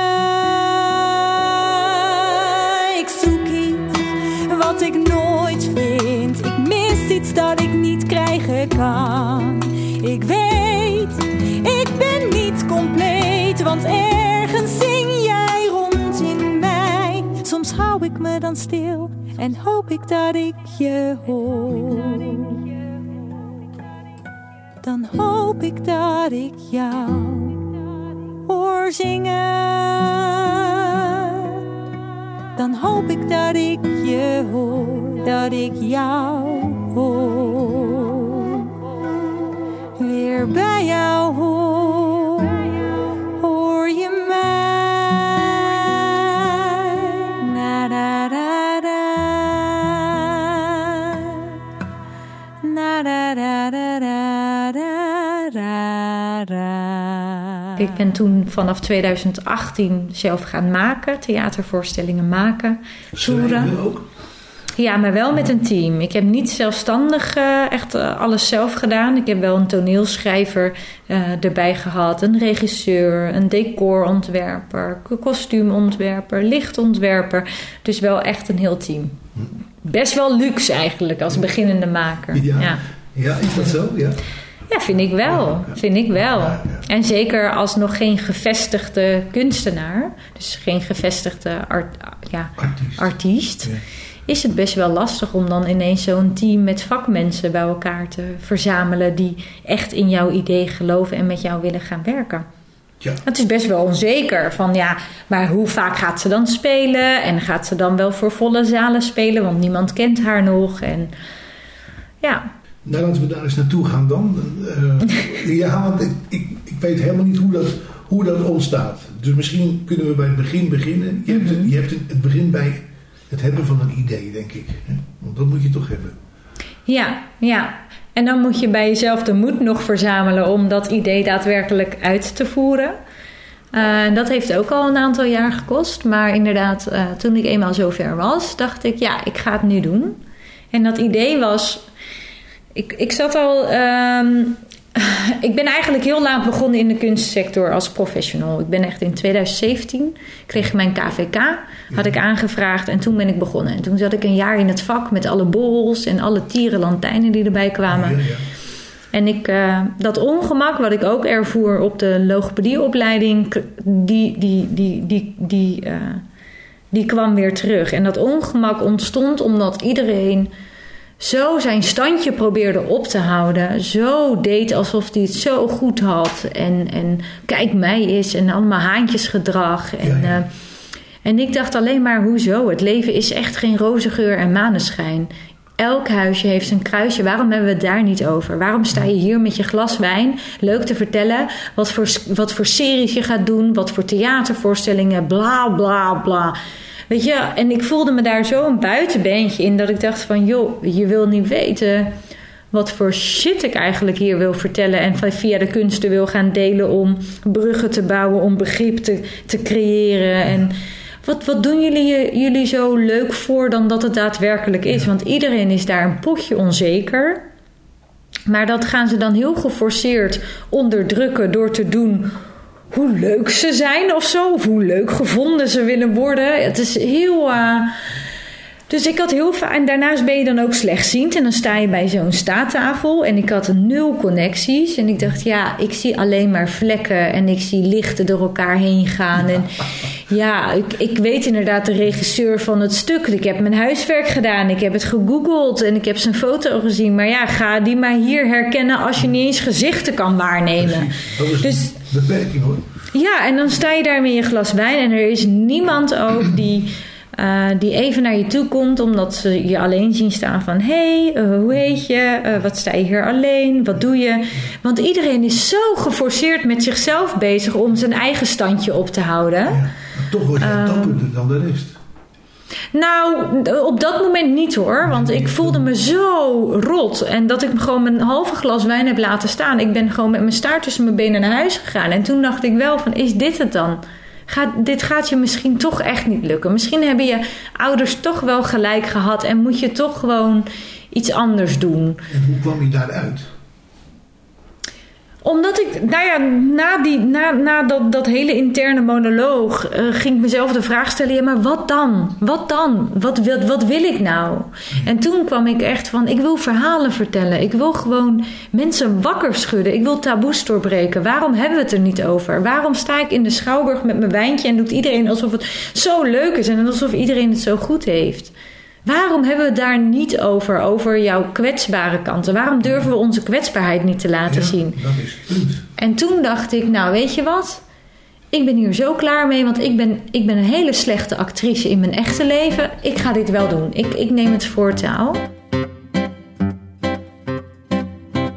Speaker 6: Ik zoek iets wat ik nooit vind. Ik mis iets dat ik niet krijgen kan. Ik weet, ik ben niet compleet, want ergens dan stil en hoop ik dat ik je hoor. Dan hoop ik dat ik jou hoor zingen. Dan hoop ik dat ik je hoor, dat ik jou hoor. Weer bij jou hoor,
Speaker 4: Ik ben toen vanaf 2018 zelf gaan maken, theatervoorstellingen maken, toeren.
Speaker 5: Ook.
Speaker 4: Ja, maar wel met een team. Ik heb niet zelfstandig eh, echt eh, alles zelf gedaan. Ik heb wel een toneelschrijver eh, erbij gehad, een regisseur, een decorontwerper, een kostuumontwerper, lichtontwerper. Dus wel echt een heel team. Best wel luxe eigenlijk als beginnende maker.
Speaker 5: Ja.
Speaker 4: ja.
Speaker 5: Ja, is dat zo? Ja.
Speaker 4: Ja, vind ik wel. Vind ik wel. En zeker als nog geen gevestigde kunstenaar, dus geen gevestigde art, ja,
Speaker 5: Artiest.
Speaker 4: artiest, is het best wel lastig om dan ineens zo'n team met vakmensen bij elkaar te verzamelen die echt in jouw idee geloven en met jou willen gaan werken.
Speaker 5: Ja.
Speaker 4: Het is best wel onzeker van ja, maar hoe vaak gaat ze dan spelen? En gaat ze dan wel voor volle zalen spelen? Want niemand kent haar nog. En ja,
Speaker 5: Nou, laten we daar eens naartoe gaan dan. Eh, ja, want ik, ik, ik weet helemaal niet hoe dat, hoe dat ontstaat. Dus misschien kunnen we bij het begin beginnen. Je hebt, het, je hebt het, begin bij het hebben van een idee, denk ik. Want dat moet je toch hebben.
Speaker 4: Ja, ja. En dan moet je bij jezelf de moed nog verzamelen om dat idee daadwerkelijk uit te voeren. Eh, dat heeft ook al een aantal jaar gekost. Maar inderdaad, eh, toen ik eenmaal zover was, dacht ik, ja, ik ga het nu doen. En dat idee was. Ik, ik zat al. ehm, ik ben eigenlijk heel laat begonnen in de kunstsector als professional. Ik ben echt in 2017, kreeg ik mijn KVK, had ik aangevraagd en toen ben ik begonnen. En toen zat ik een jaar in het vak met alle borrels en alle tierenlantijnen die erbij kwamen.
Speaker 5: Ja, ja.
Speaker 4: En ik, eh, dat ongemak wat ik ook ervoer op de logopedieopleiding, die, die, die, die, die, eh, die kwam weer terug. En dat ongemak ontstond omdat iedereen zo zijn standje probeerde op te houden. Zo deed alsof hij het zo goed had. En, en kijk mij is en allemaal haantjesgedrag. En,
Speaker 5: Ja, ja.
Speaker 4: eh, en ik dacht alleen maar, hoezo? Het leven is echt geen roze geur en maneschijn. Elk huisje heeft een kruisje. Waarom hebben we het daar niet over? Waarom sta je hier met je glas wijn leuk te vertellen wat voor, wat voor series je gaat doen, wat voor theatervoorstellingen, bla bla bla. Weet je, en ik voelde me daar zo een buitenbeentje in dat ik dacht van, joh, je wil niet weten wat voor shit ik eigenlijk hier wil vertellen en via de kunsten wil gaan delen om bruggen te bouwen, om begrip te, te creëren. En wat, wat doen jullie jullie zo leuk voor dan dat het daadwerkelijk is? Want iedereen is daar een potje onzeker. Maar dat gaan ze dan heel geforceerd onderdrukken door te doen hoe leuk ze zijn of zo. Of hoe leuk gevonden ze willen worden. Het is heel. eh, dus ik had heel vaak. En daarnaast ben je dan ook slechtziend. En dan sta je bij zo'n staattafel. En ik had nul connecties. En ik dacht, ja, ik zie alleen maar vlekken. En ik zie lichten door elkaar heen gaan. En ja, ik, ik weet inderdaad de regisseur van het stuk. Ik heb mijn huiswerk gedaan. Ik heb het gegoogeld. En ik heb zijn foto gezien. Maar ja, ga die maar hier herkennen als je niet eens gezichten kan waarnemen. Dus
Speaker 5: beperking hoor.
Speaker 4: Ja, en dan sta je daar met je glas wijn en er is niemand ook die, eh, die even naar je toe komt omdat ze je alleen zien staan van hé, hey, eh, hoe heet je? Eh, wat sta je hier alleen? Wat doe je? Want iedereen is zo geforceerd met zichzelf bezig om zijn eigen standje op te houden.
Speaker 5: Ja, toch word je
Speaker 4: Ehm,
Speaker 5: dan de rest.
Speaker 4: Nou, op dat moment niet hoor. Want ik voelde me zo rot. En dat ik gewoon mijn halve glas wijn heb laten staan. Ik ben gewoon met mijn staart tussen mijn benen naar huis gegaan. En toen dacht ik wel van, is dit het dan? Gaat, dit gaat je misschien toch echt niet lukken. Misschien hebben je ouders toch wel gelijk gehad. En moet je toch gewoon iets anders doen.
Speaker 5: En hoe kwam je daaruit?
Speaker 4: Omdat ik, nou ja, na, die, na, na dat, dat hele interne monoloog eh, ging ik mezelf de vraag stellen: ja, maar wat dan? Wat dan? Wat, wat, wat wil ik nou? En toen kwam ik echt van: ik wil verhalen vertellen. Ik wil gewoon mensen wakker schudden. Ik wil taboes doorbreken. Waarom hebben we het er niet over? Waarom sta ik in de schouwburg met mijn wijntje en doet iedereen alsof het zo leuk is en alsof iedereen het zo goed heeft? Waarom hebben we het daar niet over, over jouw kwetsbare kanten? Waarom durven we onze kwetsbaarheid niet te laten
Speaker 5: Ja,
Speaker 4: zien?
Speaker 5: Dat is het punt.
Speaker 4: En toen dacht ik, nou weet je wat? Ik ben hier zo klaar mee, want ik ben, ik ben een hele slechte actrice in mijn echte leven. Ik ga dit wel doen. Ik, ik neem het voortouw.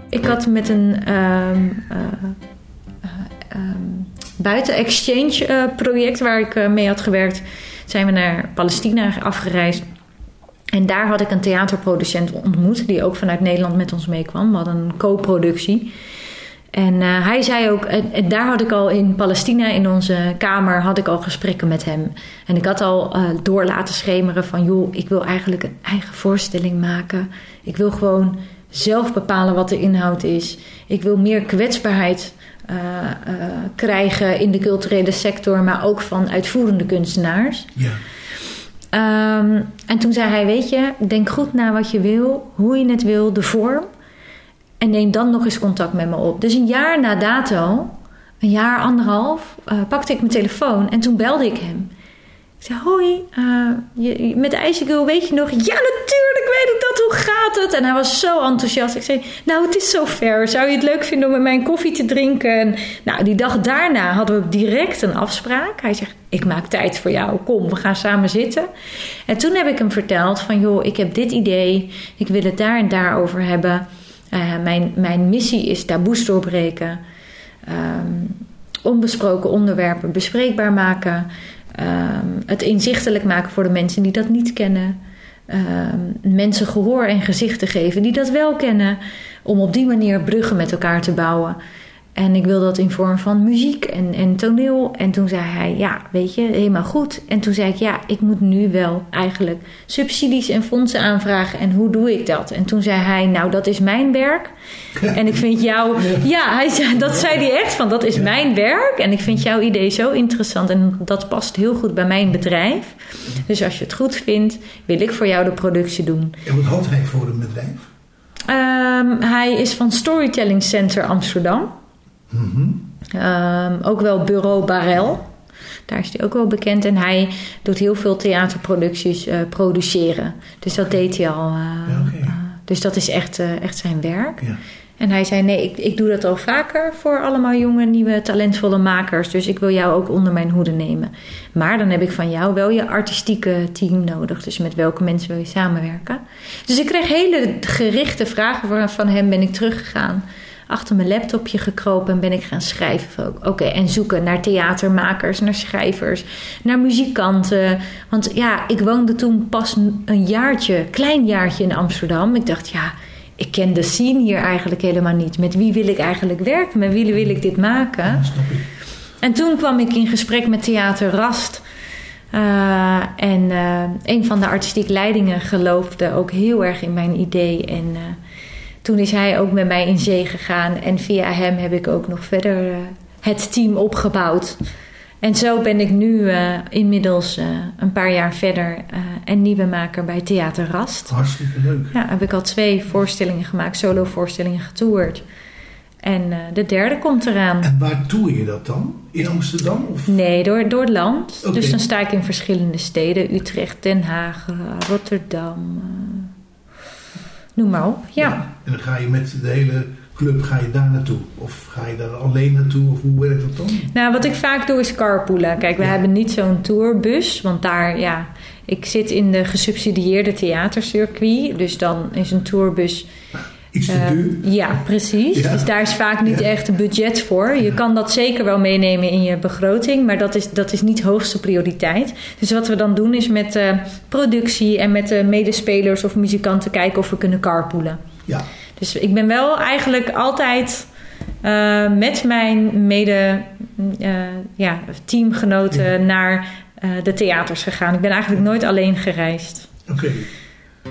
Speaker 4: Ik had met een ehm, eh, eh, ehm, buiten-exchange eh, project waar ik mee had gewerkt, zijn we naar Palestina afgereisd. En daar had ik een theaterproducent ontmoet, die ook vanuit Nederland met ons meekwam. We hadden een co-productie. En eh, hij zei ook, en, daar had ik al in Palestina, in onze kamer, had ik al gesprekken met hem. En ik had al eh, door laten schemeren van, joh, ik wil eigenlijk een eigen voorstelling maken. Ik wil gewoon zelf bepalen wat de inhoud is. Ik wil meer kwetsbaarheid eh, krijgen in de culturele sector, maar ook van uitvoerende kunstenaars.
Speaker 5: Ja.
Speaker 4: Ehm, en toen zei hij: Weet je, denk goed na wat je wil, hoe je het wil, de vorm. En neem dan nog eens contact met me op. Dus een jaar na dato, een jaar, anderhalf, eh, pakte ik mijn telefoon en toen belde ik hem. Zei: Hoi, eh, je, met de weet je nog? Ja, natuurlijk weet ik dat. Hoe gaat het? En hij was zo enthousiast. Ik zei: Nou, het is zover. Zou je het leuk vinden om met mij een koffie te drinken? En, nou, die dag daarna hadden we direct een afspraak. Hij zegt: Ik maak tijd voor jou. Kom, we gaan samen zitten. En toen heb ik hem verteld: van joh, ik heb dit idee. Ik wil het daar en daar over hebben. Eh, mijn, mijn missie is taboes doorbreken. Ehm, onbesproken onderwerpen bespreekbaar maken. Ehm, het inzichtelijk maken voor de mensen die dat niet kennen. Ehm, mensen gehoor en gezicht te geven die dat wel kennen. Om op die manier bruggen met elkaar te bouwen. En ik wil dat in vorm van muziek en, en toneel. En toen zei hij, ja, weet je, helemaal goed. En toen zei ik, ja, ik moet nu wel eigenlijk subsidies en fondsen aanvragen. En hoe doe ik dat? En toen zei hij, nou, dat is mijn werk. En ik vind jou, ja, hij zei, dat zei hij echt van, dat is mijn werk. En ik vind jouw idee zo interessant en dat past heel goed bij mijn bedrijf. Dus als je het goed vindt, wil ik voor jou de productie doen.
Speaker 5: En wat had hij voor een bedrijf?
Speaker 4: Ehm, hij is van Storytelling Center Amsterdam. Ehm, ook wel Bureau Barel. Daar is hij ook wel bekend. En hij doet heel veel theaterproducties eh, produceren. Dus dat deed hij al. eh,
Speaker 5: Ja,
Speaker 4: eh, dus dat is echt, echt zijn werk.
Speaker 5: Ja.
Speaker 4: En hij zei: Nee, ik, ik doe dat al vaker voor allemaal jonge, nieuwe, talentvolle makers. Dus ik wil jou ook onder mijn hoede nemen. Maar dan heb ik van jou wel je artistieke team nodig. Dus met welke mensen wil je samenwerken? Dus ik kreeg hele gerichte vragen van hem. Ben ik teruggegaan, achter mijn laptopje gekropen en ben ik gaan schrijven. Oké, en zoeken naar theatermakers, naar schrijvers, naar muzikanten. Want ja, ik woonde toen pas een jaartje, klein jaartje in Amsterdam. Ik dacht, ja ik ken de scene hier eigenlijk helemaal niet. Met wie wil ik eigenlijk werken? Met wie wil ik dit maken?
Speaker 5: Ja.
Speaker 4: En toen kwam ik in gesprek met Theater Rast. Eh, en eh, een van de artistiek leidingen geloofde ook heel erg in mijn idee. En eh, toen is hij ook met mij in zee gegaan. En via hem heb ik ook nog verder eh, het team opgebouwd. En zo ben ik nu eh, inmiddels eh, een paar jaar verder en nieuwe maker bij Theater Rast.
Speaker 5: Hartstikke leuk.
Speaker 4: Ja, heb ik al twee voorstellingen gemaakt, solo-voorstellingen getoerd. En de derde komt eraan.
Speaker 5: En waar doe je dat dan? In Amsterdam? Of?
Speaker 4: Nee, door, door het land. Dus dan sta ik in verschillende steden. Utrecht, Den Haag, Rotterdam. Noem maar op. Ja.
Speaker 5: En dan ga je met de hele club ga je daar naartoe? Of ga je daar alleen naartoe? Of hoe werkt dat dan?
Speaker 4: Nou, wat ik vaak doe is carpoolen. Kijk, we
Speaker 5: Ja.
Speaker 4: hebben niet zo'n tourbus, want daar, ja, ik zit in de gesubsidieerde theatercircuit. Dus dan is een tourbus.
Speaker 5: Iets te
Speaker 4: eh, ja, precies.
Speaker 5: Ja.
Speaker 4: Dus daar is vaak niet
Speaker 5: Ja.
Speaker 4: echt een budget voor. Je kan dat zeker wel meenemen in je begroting, maar dat is, dat is niet hoogste prioriteit. Dus wat we dan doen is met eh, productie en met de medespelers of muzikanten kijken of we kunnen carpoolen.
Speaker 5: Ja.
Speaker 4: Dus ik ben wel eigenlijk altijd eh, met mijn mede eh, ja, teamgenoten naar eh, de theaters gegaan. Ik ben eigenlijk nooit alleen gereisd.
Speaker 5: Oké.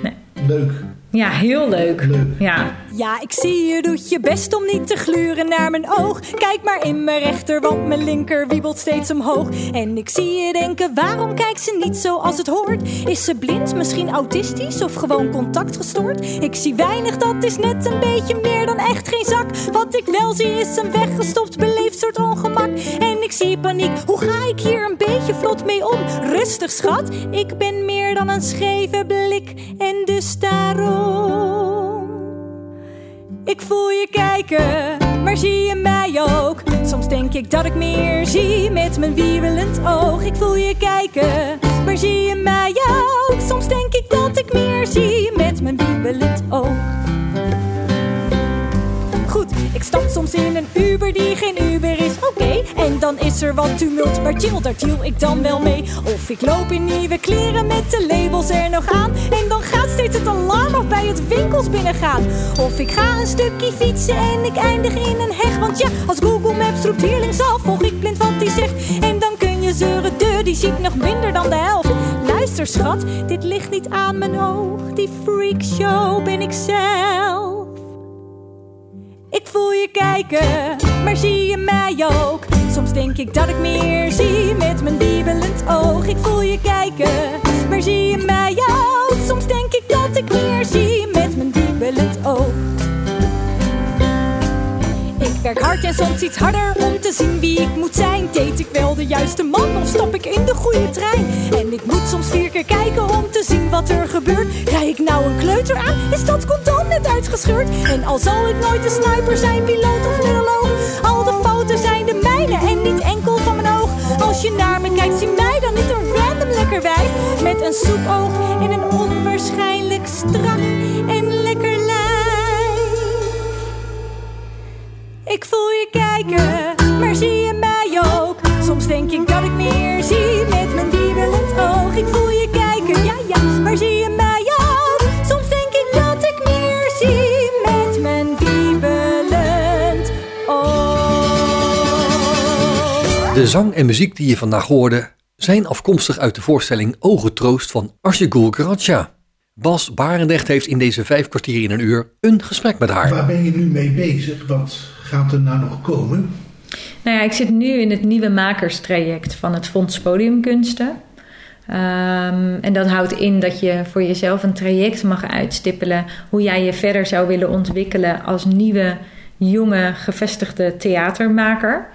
Speaker 4: Nee.
Speaker 5: Leuk.
Speaker 4: Ja, heel leuk.
Speaker 5: Leuk.
Speaker 4: Ja.
Speaker 6: Ja, ik zie je doet je best om niet te gluren naar mijn oog. Kijk maar in mijn rechter, want mijn linker wiebelt steeds omhoog. En ik zie je denken, waarom kijkt ze niet zoals het hoort? Is ze blind, misschien autistisch of gewoon contactgestoord? Ik zie weinig, dat is net een beetje meer dan echt geen zak. Wat ik wel zie is een weggestopt beleefd soort ongemak. En ik zie paniek, hoe ga ik hier een beetje vlot mee om? Rustig schat, ik ben meer dan een scheve blik. En dus daarom... Ik voel je kijken, maar zie je mij ook? Soms denk ik dat ik meer zie met mijn wiebelend oog. Ik voel je kijken, maar zie je mij ook? Soms denk ik dat ik meer zie met mijn wiebelend oog. Goed, ik stap soms in een Uber die geen dan is er wat tumult, maar chill, daar ik dan wel mee. Of ik loop in nieuwe kleren met de labels er nog aan. En dan gaat steeds het alarm af bij het winkels binnengaan. Of ik ga een stukje fietsen en ik eindig in een heg. Want ja, als Google Maps roept hier linksaf, volg ik blind wat die zegt. En dan kun je zeuren, de, die ziet nog minder dan de helft. Luister schat, dit ligt niet aan mijn oog. Die freakshow ben ik zelf. Ik voel je kijken, maar zie je mij ook? Soms denk ik dat ik meer zie met mijn wiebelend oog. Ik voel je kijken, maar zie je mij ook? Soms denk ik dat ik meer zie met mijn wiebelend oog. Ik werk hard en soms iets harder om te zien wie ik moet zijn. Date ik wel de juiste man of stap ik in de goede trein? En ik moet soms vier keer kijken om te zien wat er gebeurt. Rij ik nou een kleuter aan? Is dat condoom net uitgescheurd? En al zal ik nooit een sniper zijn, piloot of neuroloog. Al de fouten zijn niet enkel van mijn oog. Als je naar me kijkt, zie mij dan niet een random lekker wijf. Met een soepoog en een onwaarschijnlijk strak en lekker lijf. Ik voel je kijken, maar zie je mij ook? Soms denk ik dat ik meer zie met mijn wiebelend
Speaker 3: De zang en muziek die je vandaag hoorde zijn afkomstig uit de voorstelling Ogentroost van Archegul Karatja. Bas Barendrecht heeft in deze vijf kwartier in een uur een gesprek met haar.
Speaker 5: Waar ben je nu mee bezig? Wat gaat er nou nog komen?
Speaker 4: Nou ja, ik zit nu in het nieuwe makerstraject van het Fonds Podiumkunsten. Ehm, en dat houdt in dat je voor jezelf een traject mag uitstippelen hoe jij je verder zou willen ontwikkelen als nieuwe, jonge, gevestigde theatermaker.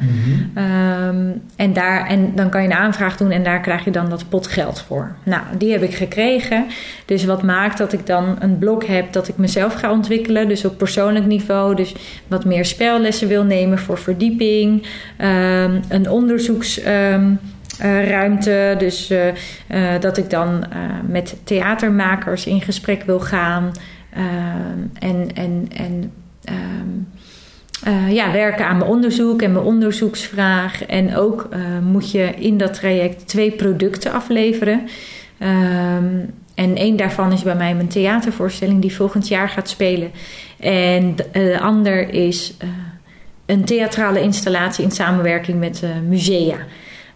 Speaker 4: Ehm, en, daar, en dan kan je een aanvraag doen en daar krijg je dan dat pot geld voor. Nou, die heb ik gekregen. Dus wat maakt dat ik dan een blok heb dat ik mezelf ga ontwikkelen. Dus op persoonlijk niveau. Dus wat meer spellessen wil nemen voor verdieping. Ehm, een onderzoeksruimte. dus eh, eh, dat ik dan eh, met theatermakers in gesprek wil gaan. Ehm, en en, en ehm, eh, ja, werken aan mijn onderzoek en mijn onderzoeksvraag. En ook eh, moet je in dat traject twee producten afleveren. Ehm, en één daarvan is bij mij mijn theatervoorstelling die volgend jaar gaat spelen. En de eh, ander is een theatrale installatie in samenwerking met musea.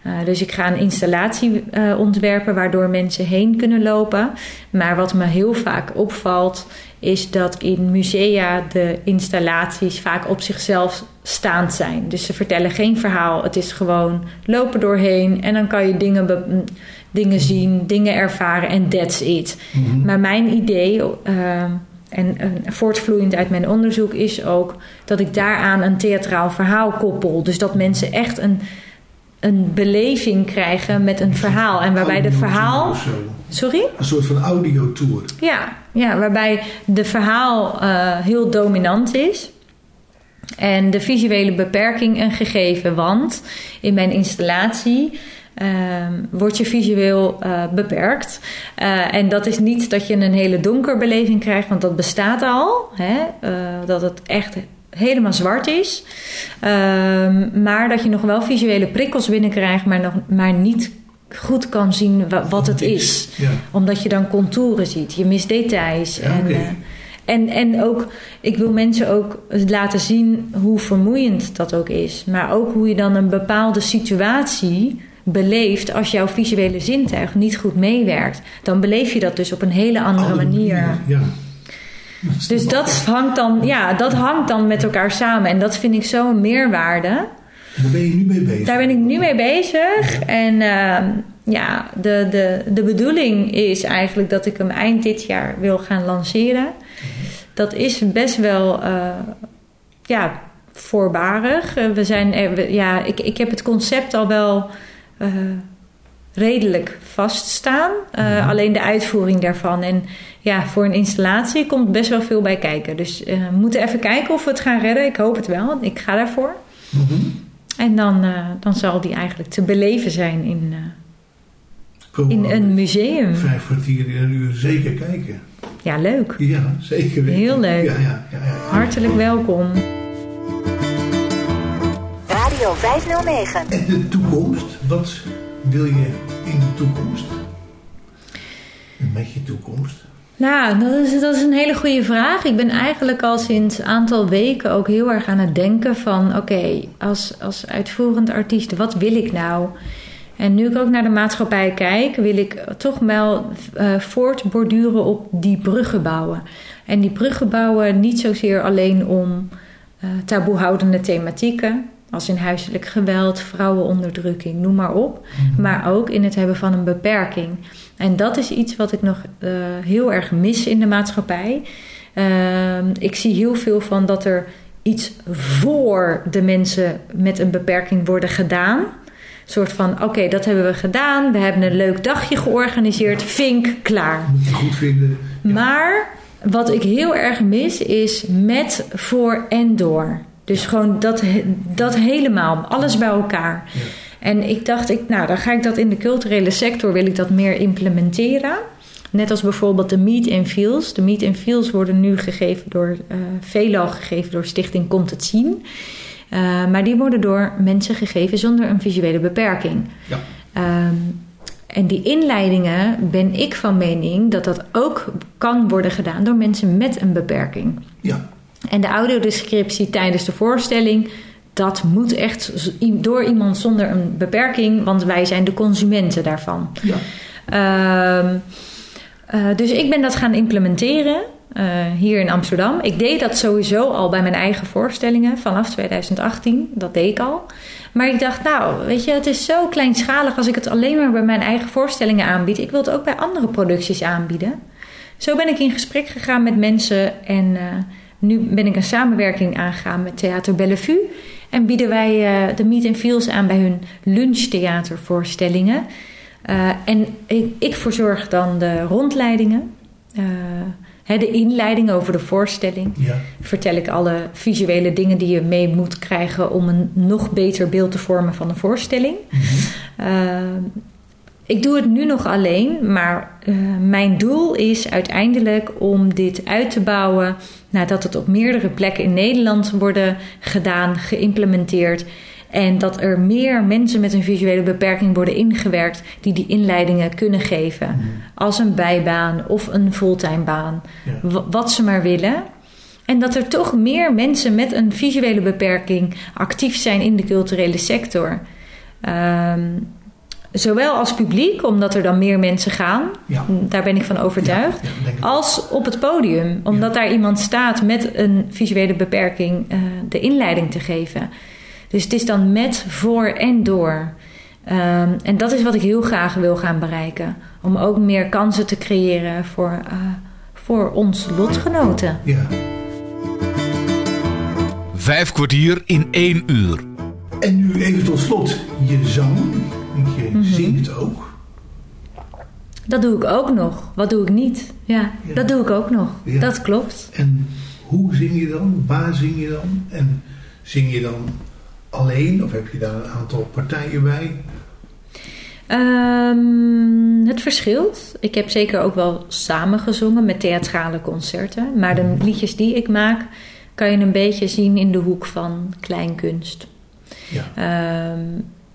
Speaker 4: Uh, dus ik ga een installatie uh, ontwerpen waardoor mensen heen kunnen lopen. Maar wat me heel vaak opvalt, is dat in musea de installaties vaak op zichzelf staand zijn. Dus ze vertellen geen verhaal. Het is gewoon lopen doorheen en dan kan je dingen, dingen zien, dingen ervaren en that's it. Mm-hmm. Maar mijn idee. Uh, en voortvloeiend uit mijn onderzoek is ook dat ik daaraan een theatraal verhaal koppel. Dus dat mensen echt een, een beleving krijgen met een verhaal. En waarbij de verhaal. Sorry?
Speaker 5: Een soort van audiotour.
Speaker 4: Ja, ja waarbij de verhaal uh, heel dominant is. En de visuele beperking een gegeven, want in mijn installatie ehm word je visueel eh, beperkt. Eh, en dat is niet dat je een hele donker beleving krijgt, want dat bestaat al. Hè? Eh, dat het echt helemaal zwart is. Ehm, maar dat je nog wel visuele prikkels binnenkrijgt, maar, nog, maar niet goed kan zien wa- wat het is.
Speaker 5: Ja.
Speaker 4: Omdat je dan contouren ziet, je mist details.
Speaker 5: Ja,
Speaker 4: en, eh, en, en ook, ik wil mensen ook laten zien hoe vermoeiend dat ook is. Maar ook hoe je dan een bepaalde situatie beleeft als jouw visuele zintuig niet goed meewerkt. Dan beleef je dat dus op een hele andere
Speaker 5: Andere
Speaker 4: manier.
Speaker 5: Ja.
Speaker 4: Dus dat hangt, dan, ja, dat hangt dan met elkaar samen. En dat vind ik zo'n meerwaarde.
Speaker 5: En daar ben je nu mee bezig.
Speaker 4: Daar ben ik nu mee bezig. En ehm, ja, de, de, de bedoeling is eigenlijk dat ik hem eind dit jaar wil gaan lanceren. Dat is best wel eh, ja, voorbarig. Eh, we zijn, we- ja, ik, ik heb het concept al wel eh, redelijk vaststaan. Eh, Alleen de uitvoering daarvan. En ja, voor een installatie komt best wel veel bij kijken. Dus eh, we moeten even kijken of we het gaan redden. Ik hoop het wel. Ik ga daarvoor.
Speaker 5: Mhm.
Speaker 4: En dan, eh, dan zal die eigenlijk te beleven zijn in, eh, in een museum.
Speaker 5: Vijf kwartier in een uur zeker kijken.
Speaker 4: Ja, leuk.
Speaker 5: Ja, zeker weten.
Speaker 4: Heel leuk.
Speaker 5: Ja, ja, ja, ja.
Speaker 4: Hartelijk welkom.
Speaker 7: Radio 509.
Speaker 5: En de toekomst? Wat wil je in de toekomst? Met je toekomst?
Speaker 4: Nou, dat is, dat is een hele goede vraag. Ik ben eigenlijk al sinds een aantal weken ook heel erg aan het denken van... oké, als, als uitvoerend artiest, wat wil ik nou? En nu ik ook naar de maatschappij kijk... wil ik toch wel eh, voortborduren op die bruggen bouwen. En die bruggen bouwen niet zozeer alleen om eh taboehoudende thematieken... als in huiselijk geweld, vrouwenonderdrukking, noem maar op... maar ook in het hebben van een beperking... En dat is iets wat ik nog eh, heel erg mis in de maatschappij. Ehm, ik zie heel veel van dat er iets voor de mensen met een beperking worden gedaan. Een soort van: oké, dat hebben we gedaan. We hebben een leuk dagje georganiseerd. Vink, klaar.
Speaker 5: Moet je goed vinden.
Speaker 4: Maar wat ik heel erg mis is met, voor en door. Dus gewoon dat, dat helemaal, alles bij elkaar.
Speaker 5: Ja.
Speaker 4: En ik dacht, ik, nou, dan ga ik dat in de culturele sector, wil ik dat meer implementeren. Net als bijvoorbeeld de Meet and Feels. De Meet and Feels worden nu gegeven door, eh veelal gegeven door Stichting Komt het Zien. Eh, maar die worden door mensen gegeven zonder een visuele beperking.
Speaker 5: Ja.
Speaker 4: Ehm, en die inleidingen ben ik van mening dat dat ook kan worden gedaan door mensen met een beperking.
Speaker 5: Ja.
Speaker 4: En de audiodescriptie tijdens de voorstelling, dat moet echt door iemand zonder een beperking, want wij zijn de consumenten daarvan.
Speaker 5: Ja.
Speaker 4: Ehm, eh, dus ik ben dat gaan implementeren eh, hier in Amsterdam. Ik deed dat sowieso al bij mijn eigen voorstellingen vanaf 2018. Dat deed ik al. Maar ik dacht, nou, weet je, het is zo kleinschalig als ik het alleen maar bij mijn eigen voorstellingen aanbied. Ik wil het ook bij andere producties aanbieden. Zo ben ik in gesprek gegaan met mensen en eh, nu ben ik een samenwerking aangegaan met Theater Bellevue. En bieden wij eh, de Meet and Feels aan bij hun lunchtheatervoorstellingen. Eh, en ik, ik verzorg dan de rondleidingen, eh, hè, de inleiding over de voorstelling.
Speaker 5: Ja.
Speaker 4: Vertel ik alle visuele dingen die je mee moet krijgen om een nog beter beeld te vormen van de voorstelling. Eh, ik doe het nu nog alleen, maar eh, mijn doel is uiteindelijk om dit uit te bouwen. Nadat het op meerdere plekken in Nederland worden gedaan, geïmplementeerd. En dat er meer mensen met een visuele beperking worden ingewerkt die die inleidingen kunnen geven. Als een bijbaan of een fulltime baan.
Speaker 5: Ja.
Speaker 4: Wat ze maar willen. En dat er toch meer mensen met een visuele beperking actief zijn in de culturele sector. Ehm, zowel als publiek, omdat er dan meer mensen gaan.
Speaker 5: Ja.
Speaker 4: Daar ben ik van overtuigd.
Speaker 5: Ja, denk ik.
Speaker 4: Als op het podium, omdat daar iemand staat met een visuele beperking eh, de inleiding te geven. Dus het is dan met, voor en door. Ehm, en dat is wat ik heel graag wil gaan bereiken. Om ook meer kansen te creëren voor, eh, voor ons lotgenoten.
Speaker 5: Ja.
Speaker 1: Vijf kwartier in één uur.
Speaker 5: En nu even tot slot je zang. Je
Speaker 4: Mhm.
Speaker 5: zingt ook.
Speaker 4: Dat doe ik ook nog. Wat doe ik niet? Ja,
Speaker 5: Ja.
Speaker 4: dat doe ik ook nog.
Speaker 5: Ja.
Speaker 4: Dat klopt.
Speaker 5: En hoe zing je dan? Waar zing je dan? En zing je dan alleen of heb je daar een aantal partijen bij?
Speaker 4: Ehm, het verschilt. Ik heb zeker ook wel samen gezongen met theatrale concerten. Maar de liedjes die ik maak, kan je een beetje zien in de hoek van kleinkunst.
Speaker 5: Ja.
Speaker 4: Ehm,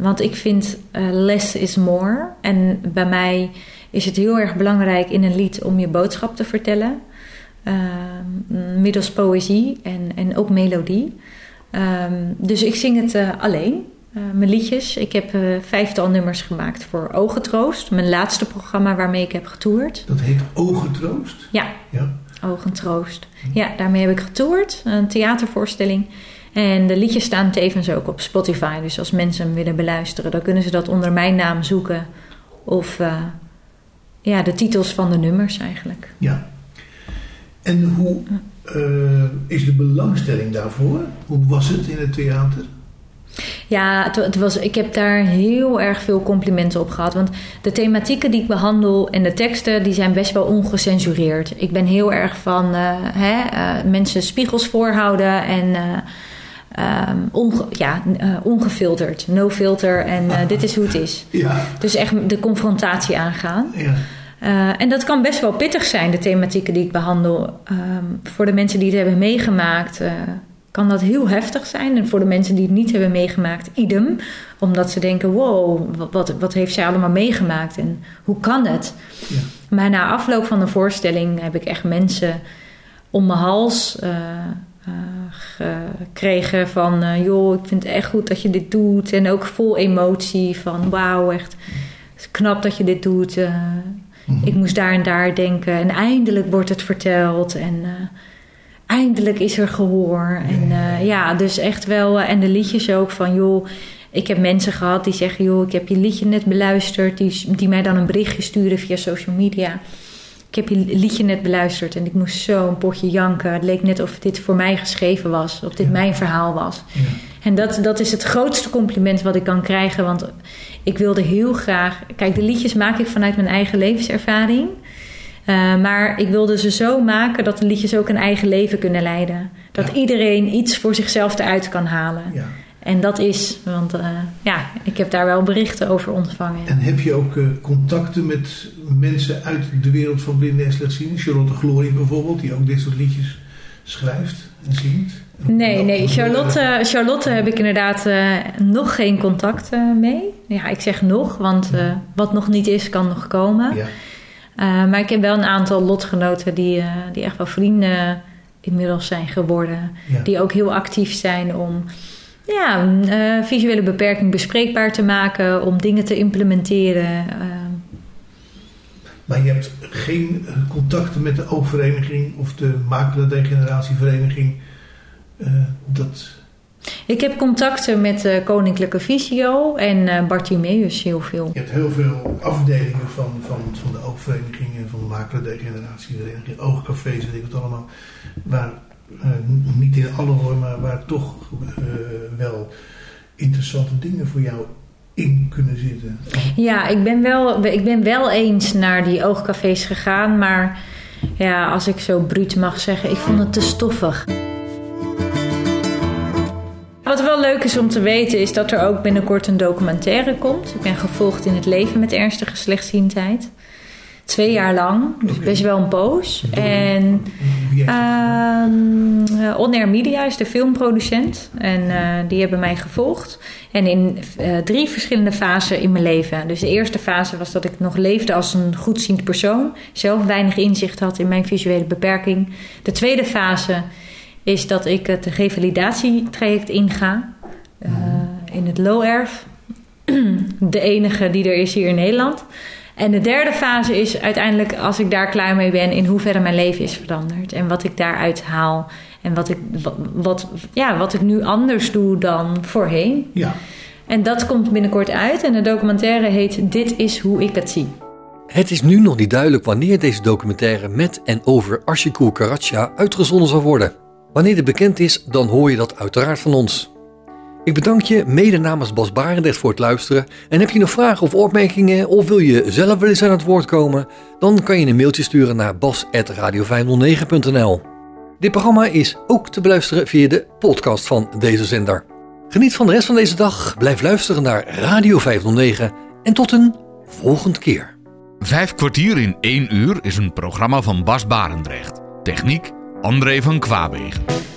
Speaker 4: want ik vind eh, less is more. En bij mij is het heel erg belangrijk in een lied om je boodschap te vertellen. Ehm, middels poëzie en, en ook melodie. Ehm, dus ik zing het uh, alleen, uh, mijn liedjes. Ik heb uh, vijftal nummers gemaakt voor Ogentroost. Mijn laatste programma waarmee ik heb getoerd.
Speaker 5: Dat heet Ogentroost?
Speaker 4: Ja,
Speaker 5: ja.
Speaker 4: Ogentroost. Ja, daarmee heb ik getoerd. Een theatervoorstelling. En de liedjes staan tevens ook op Spotify. Dus als mensen hem willen beluisteren, dan kunnen ze dat onder mijn naam zoeken. Of ja, de titels van de nummers eigenlijk.
Speaker 5: Ja. En hoe uh, is de belangstelling daarvoor? Hoe was het in het theater?
Speaker 4: Ja, het, het, was, ik heb daar heel erg veel complimenten op gehad. Want de thematieken die ik behandel en de teksten, die zijn best wel ongecensureerd. Ik ben heel erg van uh, hè, mensen spiegels voorhouden en um, onge, ja, ongefilterd. No filter en dit is hoe het is.
Speaker 5: Ja.
Speaker 4: Dus echt de confrontatie aangaan.
Speaker 5: Ja.
Speaker 4: Uh, en dat kan best wel pittig zijn, de thematieken die ik behandel. Um, voor de mensen die het hebben meegemaakt, kan dat heel heftig zijn. En voor de mensen die het niet hebben meegemaakt, idem. Omdat ze denken: wow, wat, wat heeft zij allemaal meegemaakt en hoe kan het?
Speaker 5: Ja.
Speaker 4: Maar na afloop van de voorstelling heb ik echt mensen om mijn hals gekregen van: joh, ik vind het echt goed dat je dit doet. En ook vol emotie van: wauw, echt knap dat je dit doet.
Speaker 5: Mhm.
Speaker 4: Ik moest daar en daar denken. En eindelijk wordt het verteld. En uh, eindelijk is er gehoor. En uh, ja, dus echt wel. En de liedjes ook van joh. Ik heb mensen gehad die zeggen: joh, ik heb je liedje net beluisterd. Die, die mij dan een berichtje sturen via social media. Ik heb je liedje net beluisterd en ik moest zo een potje janken. Het leek net of dit voor mij geschreven was, of dit
Speaker 5: Ja.
Speaker 4: mijn verhaal was.
Speaker 5: Ja.
Speaker 4: En dat, dat is het grootste compliment wat ik kan krijgen. Want ik wilde heel graag. Kijk, de liedjes maak ik vanuit mijn eigen levenservaring. Uh, maar ik wilde ze zo maken dat de liedjes ook een eigen leven kunnen leiden. Dat
Speaker 5: Ja.
Speaker 4: iedereen iets voor zichzelf eruit kan halen.
Speaker 5: Ja.
Speaker 4: En dat is, want uh, ja, ik heb daar wel berichten over ontvangen.
Speaker 5: En heb je ook uh, contacten met mensen uit de wereld van blinden en slechtzienden? Charlotte Glory bijvoorbeeld, die ook dit soort liedjes schrijft en zingt?
Speaker 4: Nee, nee. Charlotte, Charlotte heb ik inderdaad uh, nog geen contact mee. Ja, ik zeg nog, want wat nog niet is, kan nog komen.
Speaker 5: Ja.
Speaker 4: Maar ik heb wel een aantal lotgenoten die, die echt wel vrienden inmiddels zijn geworden.
Speaker 5: Ja.
Speaker 4: Die ook heel actief zijn om ja, uh, visuele beperking bespreekbaar te maken, om dingen te implementeren. uh,
Speaker 5: Maar je hebt geen contacten met de oogvereniging of de maculadegeneratievereniging. Uh, dat...
Speaker 4: Ik heb contacten met Koninklijke Visio en Bartimeus heel veel.
Speaker 5: Je hebt heel veel afdelingen van, van, van de oogvereniging en van de maculadegeneratievereniging, oogcafés en ik het allemaal. Waar uh, niet in alle hoor, maar waar toch uh, wel interessante dingen voor jou in kunnen zitten.
Speaker 4: Ja, ik ben wel, ik ben wel eens naar die oogcafés gegaan, maar ja, als ik zo bruut mag zeggen, ik vond het te stoffig. Wat wel leuk is om te weten is dat er ook binnenkort een documentaire komt. Ik ben gevolgd in het leven met ernstige slechtziendheid. Twee jaar lang, dus best wel een poos. En uh, On Air Media is de filmproducent. En uh, die hebben mij gevolgd. En in uh, drie verschillende fasen in mijn leven. Dus de eerste fase was dat ik nog leefde als een goedziend persoon. Zelf weinig inzicht had in mijn visuele beperking. De tweede fase is dat ik het revalidatietraject inga. Uh, in het low erf. De enige die er is hier in Nederland. En de derde fase is uiteindelijk, als ik daar klaar mee ben, in hoeverre mijn leven is veranderd. En wat ik daaruit haal. En wat ik, wat, wat, ja, wat ik nu anders doe dan voorheen.
Speaker 5: Ja.
Speaker 4: En dat komt binnenkort uit. En de documentaire heet Dit is hoe ik het zie.
Speaker 3: Het is nu nog niet duidelijk wanneer deze documentaire met en over Ashiko Karacha uitgezonden zal worden. Wanneer dit bekend is, dan hoor je dat uiteraard van ons. Ik bedank je mede namens Bas Barendrecht voor het luisteren. En heb je nog vragen of opmerkingen of wil je zelf wel eens aan het woord komen? Dan kan je een mailtje sturen naar bas.radio509.nl Dit programma is ook te beluisteren via de podcast van deze zender. Geniet van de rest van deze dag, blijf luisteren naar Radio 509 en tot een volgende keer.
Speaker 1: Vijf kwartier in één uur is een programma van Bas Barendrecht. Techniek André van Kwaabegen.